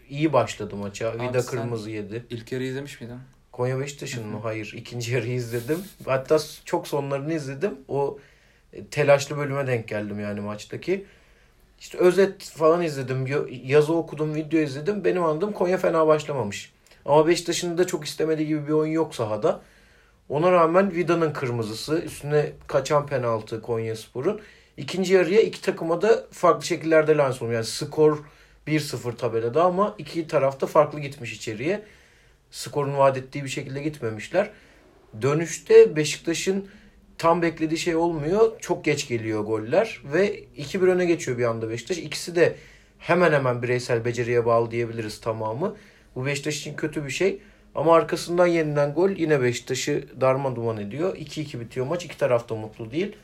iyi başladı maça. Abi Vida kırmızı yedi. İlk yarı izlemiş miydin? Konya Beşiktaş'ın mı? Hayır. ikinci yarıyı izledim. Hatta çok sonlarını izledim. O telaşlı bölüme denk geldim yani maçtaki. İşte özet falan izledim. Yazı okudum, video izledim. Benim anladığım Konya fena başlamamış. Ama Beşiktaş'ın da çok istemediği gibi bir oyun yok sahada. Ona rağmen Vida'nın kırmızısı, üstüne kaçan penaltı Konya Spor'un. İkinci yarıya iki takıma da farklı şekillerde lans olmuş. Yani skor 1-0 tabelada ama iki tarafta farklı gitmiş içeriye. Skorun vaat ettiği bir şekilde gitmemişler. Dönüşte Beşiktaş'ın tam beklediği şey olmuyor. Çok geç geliyor goller ve 2-1 öne geçiyor bir anda Beşiktaş. İkisi de hemen hemen bireysel beceriye bağlı diyebiliriz tamamı. Bu Beşiktaş için kötü bir şey. Ama arkasından yeniden gol yine Beşiktaş'ı darma duman ediyor. 2-2 bitiyor maç. İki taraf da mutlu değil.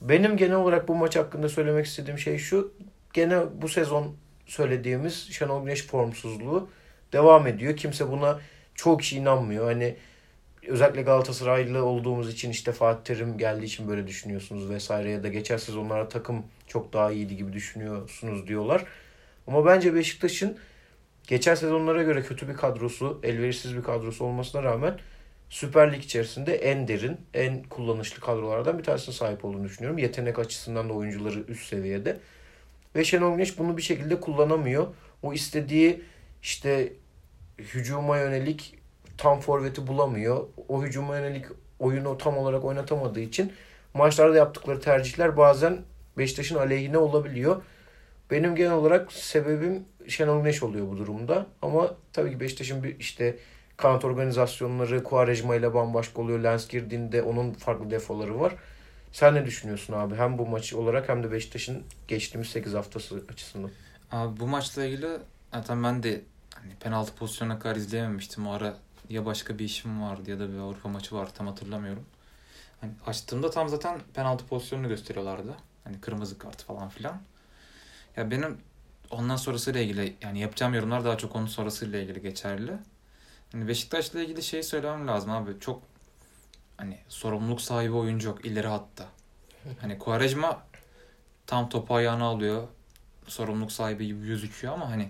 Benim genel olarak bu maç hakkında söylemek istediğim şey şu. Gene bu sezon söylediğimiz Şenol Güneş formsuzluğu devam ediyor. Kimse buna çok kişi inanmıyor. Hani özellikle Galatasaraylı olduğumuz için işte Fatih Terim geldiği için böyle düşünüyorsunuz vesaire ya da geçen sezonlarda takım çok daha iyiydi gibi düşünüyorsunuz diyorlar. Ama bence Beşiktaş'ın geçen sezonlara göre kötü bir kadrosu, elverişsiz bir kadrosu olmasına rağmen Süper Lig içerisinde en derin, en kullanışlı kadrolardan bir tanesine sahip olduğunu düşünüyorum. Yetenek açısından da oyuncuları üst seviyede. Ve Şenol Güneş bunu bir şekilde kullanamıyor. O istediği işte hücuma yönelik tam forveti bulamıyor. O hücuma yönelik oyunu tam olarak oynatamadığı için maçlarda yaptıkları tercihler bazen Beşiktaş'ın aleyhine olabiliyor. Benim genel olarak sebebim Şenol Güneş oluyor bu durumda. Ama tabii ki Beşiktaş'ın bir işte kanat organizasyonları Quaresma ile bambaşka oluyor. Lens girdiğinde onun farklı defoları var. Sen ne düşünüyorsun abi? Hem bu maçı olarak hem de Beşiktaş'ın geçtiğimiz 8 haftası açısından. Abi bu maçla ilgili zaten ben de hani penaltı pozisyonuna kadar izleyememiştim. O ara ya başka bir işim vardı ya da bir Avrupa maçı vardı tam hatırlamıyorum. Hani açtığımda tam zaten penaltı pozisyonunu gösteriyorlardı. Hani kırmızı kart falan filan. Ya benim ondan sonrasıyla ilgili yani yapacağım yorumlar daha çok onun sonrasıyla ilgili geçerli. Hani Beşiktaş'la ilgili şeyi söylemem lazım abi. Çok hani sorumluluk sahibi oyuncu yok ileri hatta. Hani Quaresma tam topu ayağına alıyor. Sorumluluk sahibi gibi gözüküyor ama hani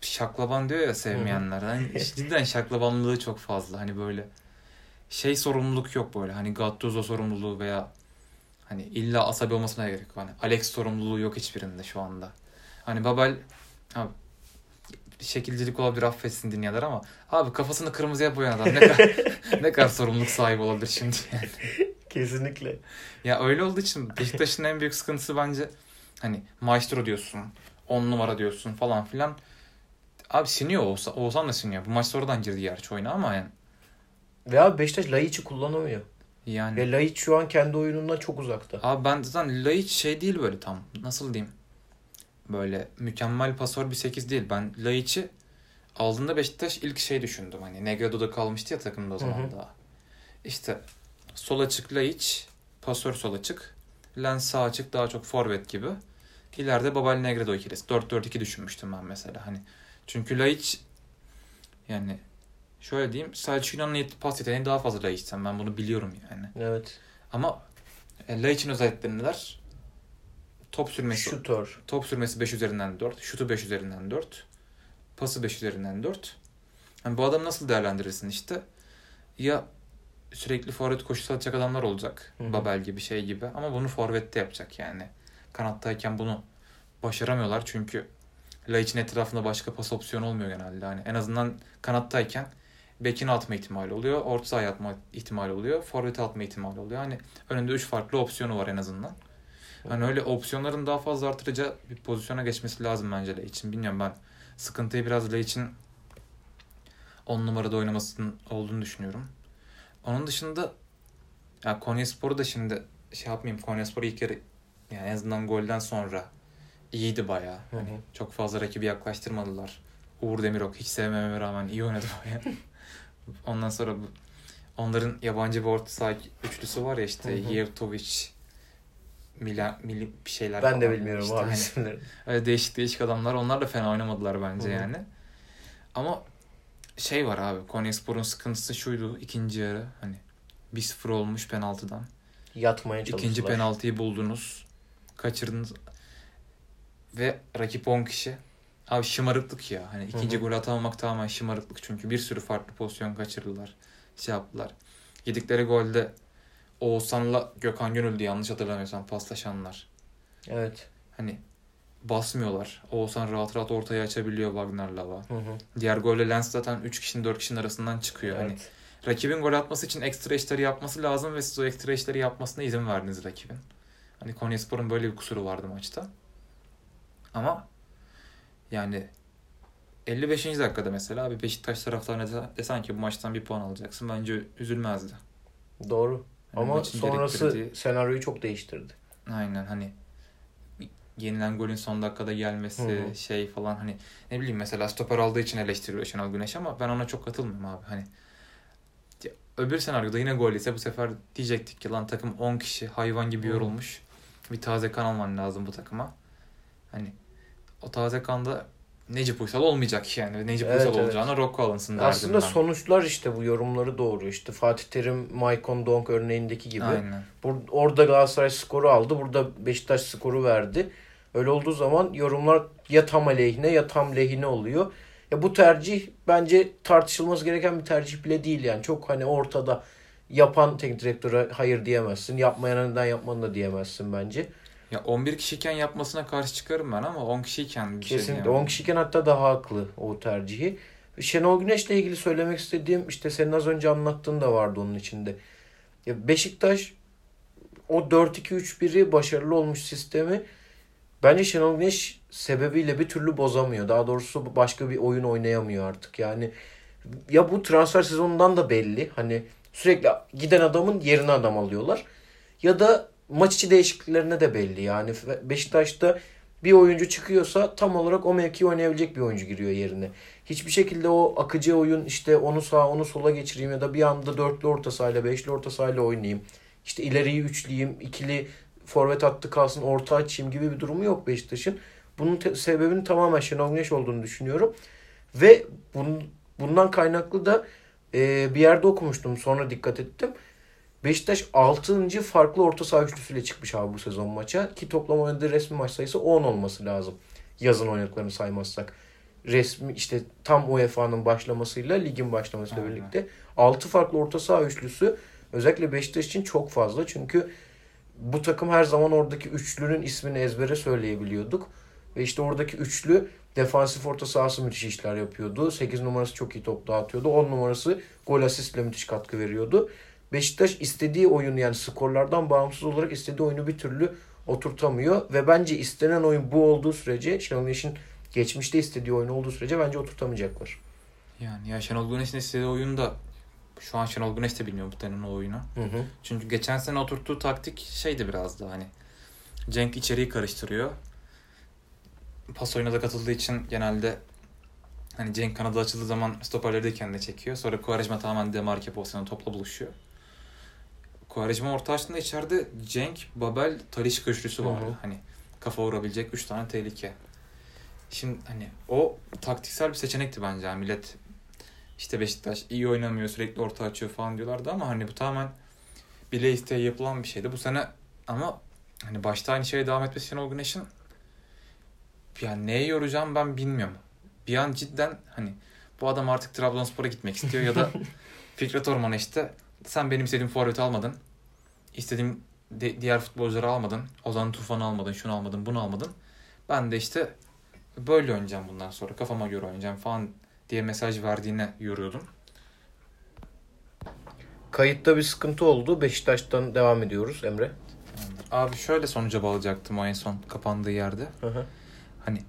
şaklaban diyor ya sevmeyenler. Hani cidden şaklabanlığı çok fazla. Hani böyle şey sorumluluk yok böyle. Hani Gattuso sorumluluğu veya hani illa asabi olmasına gerek yok. Hani Alex sorumluluğu yok hiçbirinde şu anda. Hani Babel abi, şekilcilik olabilir affetsin dinleyenler ama abi kafasını kırmızıya boyayan adam ne kadar, ne kadar sorumluluk sahibi olabilir şimdi yani. Kesinlikle. Ya öyle olduğu için Beşiktaş'ın en büyük sıkıntısı bence hani maestro diyorsun, on numara diyorsun falan filan. Abi siniyor olsa, Oğuzhan da siniyor. Bu maç sonradan girdi gerçi oyuna ama yani. Ve abi Beşiktaş Laiç'i kullanamıyor. Yani Ve Laiç şu an kendi oyunundan çok uzakta. abi ben zaten Laiç şey değil böyle tam. Nasıl diyeyim? Böyle mükemmel pasör bir 8 değil. Ben Laiç'i aldığında Beşiktaş ilk şey düşündüm. Hani Negredo'da kalmıştı ya takımda o zaman Hı hı. daha. İşte sol açık Laiç, pasör sol açık. Lens sağ açık daha çok forvet gibi. İleride Babel Negredo ikilisi. 4-4-2 düşünmüştüm ben mesela. Hani çünkü Laiç yani şöyle diyeyim Selçuk İnan'ın pas yeteneği daha fazla Laiç'ten. Ben bunu biliyorum yani. Evet. Ama e, Laiç'in özellikleri neler? Top sürmesi. Şutör. Top sürmesi 5 üzerinden 4. Şutu 5 üzerinden 4. Pası 5 üzerinden 4. Yani bu adamı nasıl değerlendirirsin işte? Ya sürekli forvet koşusu atacak adamlar olacak. Hı hı. Babel gibi şey gibi. Ama bunu forvette yapacak yani. Kanattayken bunu başaramıyorlar çünkü Laiç'in etrafında başka pas opsiyonu olmuyor genelde. Hani en azından kanattayken bekine atma ihtimali oluyor. Orta sahaya atma ihtimali oluyor. Forvet'e atma ihtimali oluyor. Hani önünde 3 farklı opsiyonu var en azından. Hani öyle opsiyonların daha fazla artıracağı bir pozisyona geçmesi lazım bence Laiç'in. Bilmiyorum ben sıkıntıyı biraz Laiç'in 10 numarada oynamasının olduğunu düşünüyorum. Onun dışında ya Konyaspor'u da şimdi şey yapmayayım. Konyaspor ilk yarı yani en azından golden sonra iyiydi hı. Hani çok fazla rakibi yaklaştırmadılar. Uğur Demirok hiç sevmeme rağmen iyi oynadı bayağı. Ondan sonra bu, onların yabancı bir orta saha üçlüsü var ya işte. Yevtovic, Mila, Mili bir şeyler Ben de bilmiyorum İşte abi hani isimleri. öyle değişik değişik adamlar. Onlar da fena oynamadılar bence Hı hı. yani. Ama şey var abi. Konyaspor'un sıkıntısı şuydu ikinci yarı. Hani 1-0 olmuş penaltıdan. Yatmaya çalıştılar. İkinci penaltıyı buldunuz. Kaçırdınız. Ve rakip 10 kişi. Abi şımarıklık ya. Hani ikinci gol atamamak tamamen şımarıklık. Çünkü bir sürü farklı pozisyon kaçırdılar. Şey yaptılar. Yedikleri golde Oğuzhan'la Gökhan Gönüldü yanlış hatırlamıyorsam paslaşanlar. Evet. Hani basmıyorlar. Oğuzhan rahat rahat ortaya açabiliyor Wagner'la. Hı. Diğer golle Lens zaten 3 kişinin 4 kişinin arasından çıkıyor. Hani Evet. rakibin gol atması için ekstra işleri yapması lazım ve siz o ekstra işleri yapmasına izin verdiniz rakibin. Hani Konyaspor'un böyle bir kusuru vardı maçta. Ama yani 55. dakikada mesela bir Beşiktaş taraftarına desen- ki bu maçtan bir puan alacaksın bence üzülmezdi. Doğru. Yani Ama sonrası gerektirdiği- senaryoyu çok değiştirdi. Aynen hani yenilen golün son dakikada gelmesi Hı hı. şey falan hani ne bileyim mesela stoper aldığı için eleştiriyor Şenol Güneş ama ben ona çok katılmıyorum abi hani öbür senaryoda yine gol ise bu sefer diyecektik ki lan takım 10 kişi hayvan gibi yorulmuş bir taze kan alman lazım bu takıma hani o taze kanda Necip Uysal olmayacak yani Necip Evet, Uysal evet. olacağına Rocco alınsın derdim Aslında ben. sonuçlar işte bu yorumları doğru. İşte Fatih Terim, Maicon Donk örneğindeki gibi. Aynen. Bur- orada Galatasaray skoru aldı. Burada Beşiktaş skoru verdi. Öyle olduğu zaman yorumlar ya tam aleyhine ya tam lehine oluyor. Ya bu tercih bence tartışılması gereken bir tercih bile değil yani. Çok hani ortada yapan teknik direktöre hayır diyemezsin. Yapmayana neden yapmanı da diyemezsin bence. Ya 11 kişiyken yapmasına karşı çıkarım ben ama 10 kişiyken bir şey Kesinlikle. diyemem. 10 kişiyken hatta daha haklı o tercihi. Şenol Güneş'le ilgili söylemek istediğim işte senin az önce anlattığın da vardı onun içinde. Ya Beşiktaş o 4-2-3-1'i başarılı olmuş sistemi bence Şenol Güneş sebebiyle bir türlü bozamıyor. Daha doğrusu başka bir oyun oynayamıyor artık. Yani ya bu transfer sezonundan da belli. Hani sürekli giden adamın yerine adam alıyorlar. Ya da maç içi değişikliklerine de belli. Yani Beşiktaş'ta bir oyuncu çıkıyorsa tam olarak o mevkiyi oynayabilecek bir oyuncu giriyor yerine. Hiçbir şekilde o akıcı oyun işte onu sağa onu sola geçireyim ya da bir anda dörtlü orta sahayla beşli orta sahayla oynayayım. İşte ileriyi üçleyeyim, ikili forvet hattı kalsın, orta açayım gibi bir durumu yok Beşiktaş'ın. Bunun te- sebebinin tamamen Şenol Güneş olduğunu düşünüyorum. Ve bun, bundan kaynaklı da e, bir yerde okumuştum sonra dikkat ettim. Beşiktaş 6. farklı orta saha üçlüsüyle çıkmış abi bu sezon maça. Ki toplam oynadığı resmi maç sayısı 10 olması lazım. Yazın oynadıklarını saymazsak. Resmi işte tam UEFA'nın başlamasıyla ligin başlamasıyla Aynen. birlikte 6 farklı orta saha üçlüsü özellikle Beşiktaş için çok fazla. Çünkü bu takım her zaman oradaki üçlünün ismini ezbere söyleyebiliyorduk. Ve işte oradaki üçlü defansif orta sahası müthiş işler yapıyordu. 8 numarası çok iyi top dağıtıyordu. 10 numarası gol asistle müthiş katkı veriyordu. Beşiktaş istediği oyunu yani skorlardan bağımsız olarak istediği oyunu bir türlü oturtamıyor. Ve bence istenen oyun bu olduğu sürece Şenol Güneş'in geçmişte istediği oyun olduğu sürece bence oturtamayacaklar. Yani ya Şenol Güneş'in istediği oyunu da şu an Şenol Güneş de bilmiyor bu denen o oyunu. Hı hı. Çünkü geçen sene oturttuğu taktik şeydi biraz da hani Cenk içeriği karıştırıyor. Pas oyuna da katıldığı için genelde hani Cenk kanadı açıldığı zaman stoperleri de kendine çekiyor. Sonra Quaresma tamamen demarke pozisyonu topla buluşuyor. Quaresma orta açtığında içeride Cenk, Babel, Talisca üçlüsü vardı. Hı hı. Hani kafa vurabilecek 3 tane tehlike. Şimdi hani o taktiksel bir seçenekti bence. Yani millet işte Beşiktaş iyi oynamıyor sürekli orta açıyor falan diyorlardı ama hani bu tamamen bile isteye yapılan bir şeydi. Bu sene ama hani başta aynı şeye devam etmesi Şenol Güneş'in yani neye yoracağım ben bilmiyorum. Bir an cidden hani bu adam artık Trabzonspor'a gitmek istiyor ya da Fikret Orman'a işte sen benim istediğim forveti almadın. İstediğim de- diğer futbolcuları almadın. Ozan Tufan'ı almadın, şunu almadın, bunu almadın. Ben de işte böyle oynayacağım bundan sonra. Kafama göre oynayacağım falan diye mesaj verdiğine yoruyordum. Kayıtta bir sıkıntı oldu. Beşiktaş'tan devam ediyoruz Emre. Abi şöyle sonuca bağlayacaktım o en son kapandığı yerde. Hı hı. Hani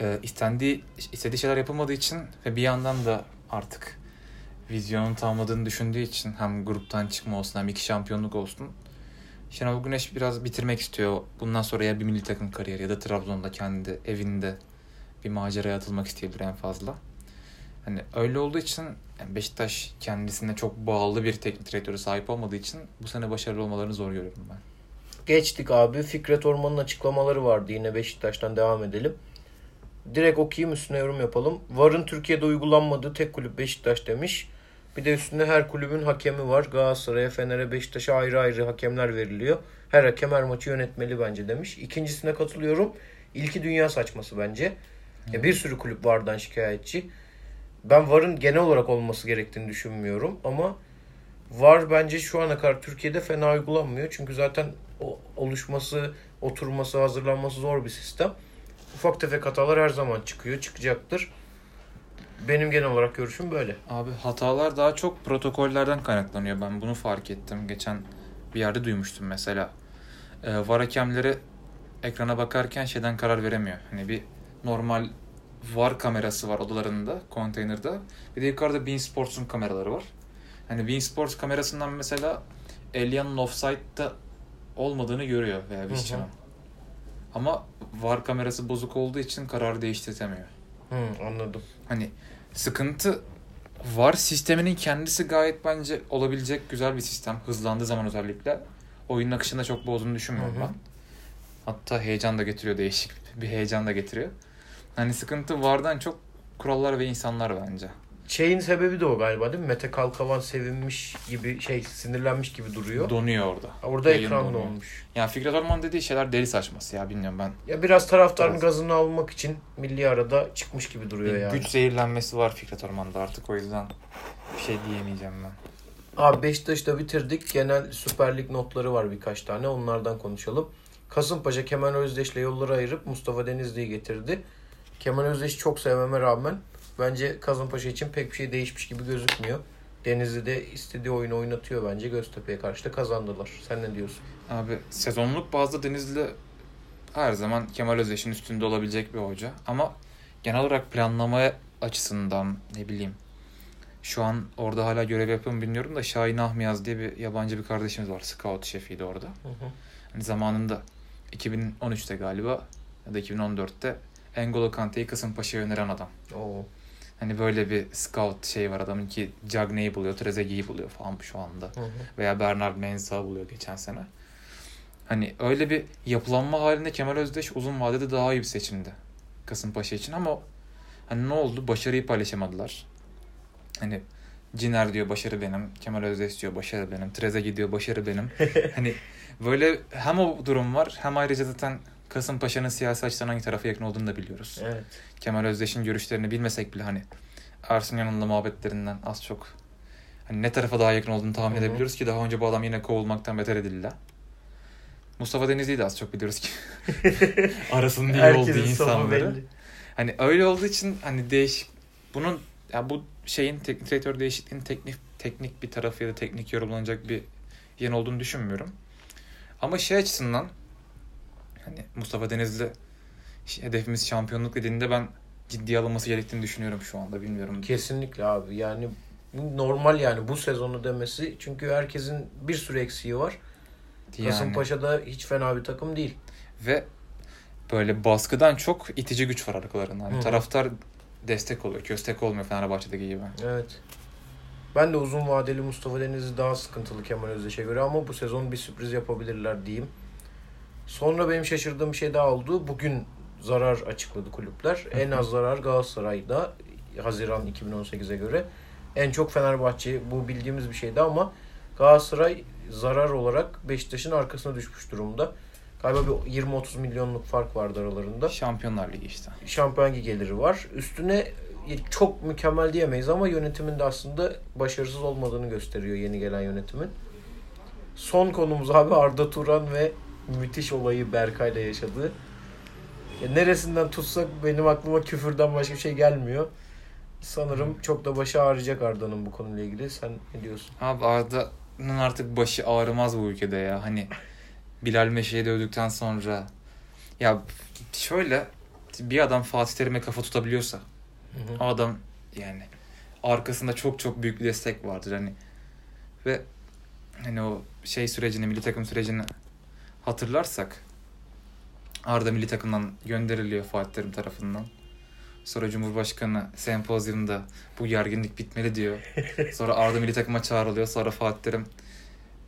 e, istendiği, istediği şeyler yapılmadığı için ve bir yandan da artık vizyonun tamamladığını düşündüğü için hem gruptan çıkma olsun hem iki şampiyonluk olsun Şenol Güneş biraz bitirmek istiyor. Bundan sonra ya bir milli takım kariyeri ya da Trabzon'da kendi evinde bir maceraya atılmak isteyebilir en fazla. Hani öyle olduğu için yani Beşiktaş kendisine çok bağlı bir teknik direktörü sahip olmadığı için bu sene başarılı olmalarını zor görüyorum ben. Geçtik abi. Fikret Orman'ın açıklamaları vardı yine Beşiktaş'tan devam edelim. Direkt okuyayım üstüne yorum yapalım. VAR'ın Türkiye'de uygulanmadığı tek kulüp Beşiktaş demiş. Bir de üstünde her kulübün hakemi var. Galatasaray'a, Fener'e, Beşiktaş'a ayrı ayrı hakemler veriliyor. Her hakem her maçı yönetmeli bence demiş. İkincisine katılıyorum. İlki dünya saçması bence. Ya bir sürü kulüp vardan şikayetçi. Ben VAR'ın genel olarak olması gerektiğini düşünmüyorum ama VAR bence şu ana kadar Türkiye'de fena uygulanmıyor. Çünkü zaten o oluşması, oturması, hazırlanması zor bir sistem. Ufak tefek hatalar her zaman çıkıyor, çıkacaktır. Benim genel olarak görüşüm böyle. Abi hatalar daha çok protokollerden kaynaklanıyor. Ben bunu fark ettim. Geçen bir yerde duymuştum mesela. Ee, VAR hakemleri ekrana bakarken şeyden karar veremiyor. Hani bir normal VAR kamerası var odalarında, konteynerda. Bir de yukarıda Bein Sports'un kameraları var. Hani Bein Sports kamerasından mesela Elian'ın offside'da olmadığını görüyor veya. Vişcan'ın. Ama VAR kamerası bozuk olduğu için karar değiştirtemiyor. Hı, anladım. Hani sıkıntı var sisteminin kendisi gayet bence olabilecek güzel bir sistem. Hızlandığı zaman özellikle. Oyunun akışında çok bozduğunu düşünmüyorum Hı hı. ben. Hatta heyecan da getiriyor değişik bir heyecan da getiriyor. Hani sıkıntı vardan çok kurallar ve insanlar bence. Şeyin sebebi de o galiba değil mi? Mete Kalkavan sevinmiş gibi şey sinirlenmiş gibi duruyor. Donuyor orada. Orada Yayın ekran donuyor. olmuş. Yani Fikret Orman dediği şeyler deli saçması ya bilmiyorum ben. Ya biraz taraftarın Evet. gazını almak için milli arada çıkmış gibi duruyor Bir yani. Güç zehirlenmesi var Fikret Orman'da artık o yüzden bir şey diyemeyeceğim ben. Abi Beşiktaş'ta bitirdik. Genel Süper Lig notları var birkaç tane. Onlardan konuşalım. Kasımpaşa Kemal Özdeş'le yolları ayırıp Mustafa Denizli'yi getirdi. Kemal Özdeş'i çok sevmeme rağmen bence Kasımpaşa için pek bir şey değişmiş gibi gözükmüyor. Denizli de istediği oyunu oynatıyor bence. Göztepe'ye karşı da kazandılar. Sen ne diyorsun? Abi sezonluk bazda Denizli her zaman Kemal Özdeş'in üstünde olabilecek bir hoca. Ama genel olarak planlama açısından ne bileyim şu an orada hala görev yapıyor mu bilmiyorum da Şahin Ahmiyaz diye bir yabancı bir kardeşimiz var. Scout şefiydi orada. Hani zamanında 2013'te galiba ya da 2014'te N'Golo Kante'yi Kasımpaşa'ya öneren adam. Oo. Hani böyle bir scout şey var adamın ki Cagney'i buluyor, Trezeguet'i buluyor falan şu anda Hı hı. veya Bernard Mensah'ı buluyor geçen sene. Hani öyle bir yapılanma halinde Kemal Özdeş uzun vadede daha iyi bir seçimdi Kasımpaşa için ama hani ne oldu? Başarıyı paylaşamadılar. Hani Ciner diyor başarı benim, Kemal Özdeş diyor başarı benim, Trezeguet diyor başarı benim. hani böyle hem o durum var hem ayrıca zaten Kasımpaşa'nın siyasi açıdan hangi tarafa yakın olduğunu da biliyoruz. Evet. Kemal Özdeş'in görüşlerini bilmesek bile hani Ersun Yanal'la muhabbetlerinden az çok hani ne tarafa daha yakın olduğunu tahmin Hı hı. edebiliyoruz ki daha önce bu adam yine kovulmaktan beter edildi. Mustafa Denizli'yi de az çok biliyoruz ki arasının iyi olduğu insanları. belli. Hani öyle olduğu için hani değişik bunun ya bu şeyin teknik direktör değişikliğinin teknik teknik bir tarafı ya da teknik yorumlanacak bir yan olduğunu düşünmüyorum. Ama şey açısından hani Mustafa Denizli hedefimiz şampiyonluk dediğinde ben ciddiye alınması gerektiğini düşünüyorum şu anda bilmiyorum. Kesinlikle abi. Yani normal yani bu sezonu demesi. Çünkü herkesin bir sürü eksiği var. Yani. Kasımpaşa da hiç fena bir takım değil. Ve böyle baskıdan çok itici güç var arkalarında. Hani Hı taraftar destek oluyor. Köstek olmuyor Fenerbahçe'deki gibi. Evet. Ben de uzun vadeli Mustafa Denizli daha sıkıntılı Kemal Özdeş'e göre ama bu sezon bir sürpriz yapabilirler diyeyim. Sonra benim şaşırdığım bir şey daha oldu. Bugün zarar açıkladı kulüpler. En az zarar Galatasaray'da Haziran 2018'e göre. En çok Fenerbahçe bu bildiğimiz bir şeydi ama Galatasaray zarar olarak Beşiktaş'ın arkasına düşmüş durumda. Galiba bir 20-30 milyonluk fark vardı aralarında. Şampiyonlar Ligi işte. Şampiyon Ligi geliri var. Üstüne çok mükemmel diyemeyiz ama yönetimin de aslında başarısız olmadığını gösteriyor yeni gelen yönetimin. Son konumuz abi Arda Turan ve müthiş olayı Berkay'la yaşadığı. Ya neresinden tutsak benim aklıma küfürden başka bir şey gelmiyor. Sanırım çok da başı ağrıyacak Arda'nın bu konuyla ilgili. Sen ne diyorsun? Abi Arda'nın artık başı ağrımaz bu ülkede ya. Hani Bilal Meşe'yi dövdükten sonra ya şöyle bir adam Fatih Terim'e kafa tutabiliyorsa o adam yani arkasında çok çok büyük bir destek vardır hani ve hani o şey sürecini, milli takım sürecini hatırlarsak Arda milli takımdan gönderiliyor Fatih Terim tarafından. Sonra Cumhurbaşkanı sempozyumda bu gerginlik bitmeli diyor. Sonra Arda milli takıma çağrılıyor. Sonra Fatih Terim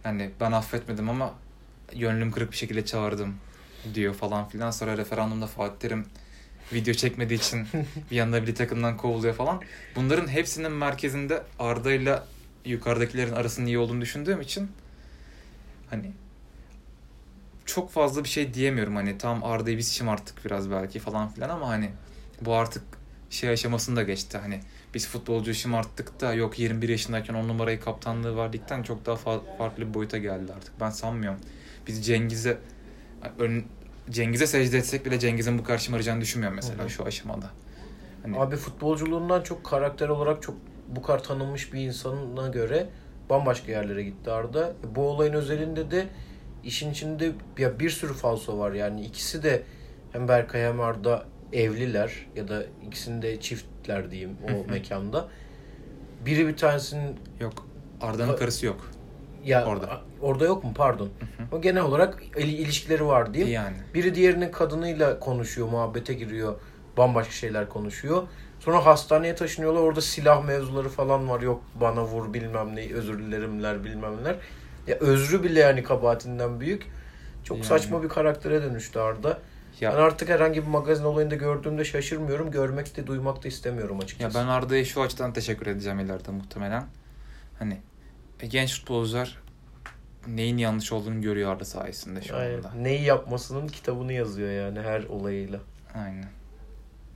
hani ben affetmedim ama gönlüm kırık bir şekilde çağırdım diyor falan filan. Sonra referandumda Fatih Terim video çekmediği için bir yanda milli takımdan kovuluyor falan. Bunların hepsinin merkezinde Arda ile yukarıdakilerin arasının iyi olduğunu düşündüğüm için hani çok fazla bir şey diyemiyorum hani tam Arda'yı biz şımarttık biraz belki falan filan ama hani bu artık şey aşamasında geçti hani biz futbolcu şımarttık da yok 21 yaşındayken 10 numarayı kaptanlığı verdikten çok daha fa- farklı bir boyuta geldi artık ben sanmıyorum biz Cengiz'e ön, Cengiz'e secde etsek bile Cengiz'in bu kadar şımaracağını düşünmüyorum mesela Hı hı. şu aşamada. Hani Abi futbolculuğundan çok karakter olarak çok bu kadar tanınmış bir insana göre bambaşka yerlere gitti Arda. Bu olayın özelinde de işin içinde ya bir sürü falso var yani ikisi de hem Berkay hem Arda evliler ya da ikisinde çiftler diyeyim o mekanda. Biri bir tanesinin yok Arda'nın karısı yok. ya Orada. orada yok mu pardon. O genel olarak il- ilişkileri var diyeyim. Yani. Biri diğerinin kadınıyla konuşuyor, muhabbete giriyor. Bambaşka şeyler konuşuyor. Sonra hastaneye taşınıyorlar. Orada silah mevzuları falan var. Yok bana vur bilmem ne, özür dilerimler bilmem neler. Ya özrü bile yani kabahatinden büyük. Çok Yani. saçma bir karaktere dönüştü Arda. Ya, Ben artık herhangi bir magazin olayında gördüğümde şaşırmıyorum. Görmek de duymak da istemiyorum ya açıkçası. ben Arda'ya şu açıdan teşekkür edeceğim ileride muhtemelen. Hani e, genç futbolcular neyin yanlış olduğunu görüyor Arda sayesinde şu Aynen. anda. Neyi yapmasının kitabını yazıyor yani her olayıyla. Aynen.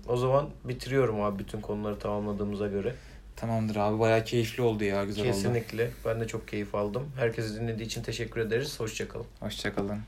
O zaman bitiriyorum abi bütün konuları tamamladığımıza göre. Tamamdır abi bayağı keyifli oldu ya güzel oldu. Kesinlikle. Ben de çok keyif aldım. Herkese dinlediği için teşekkür ederiz. Hoşçakalın. Hoşçakalın.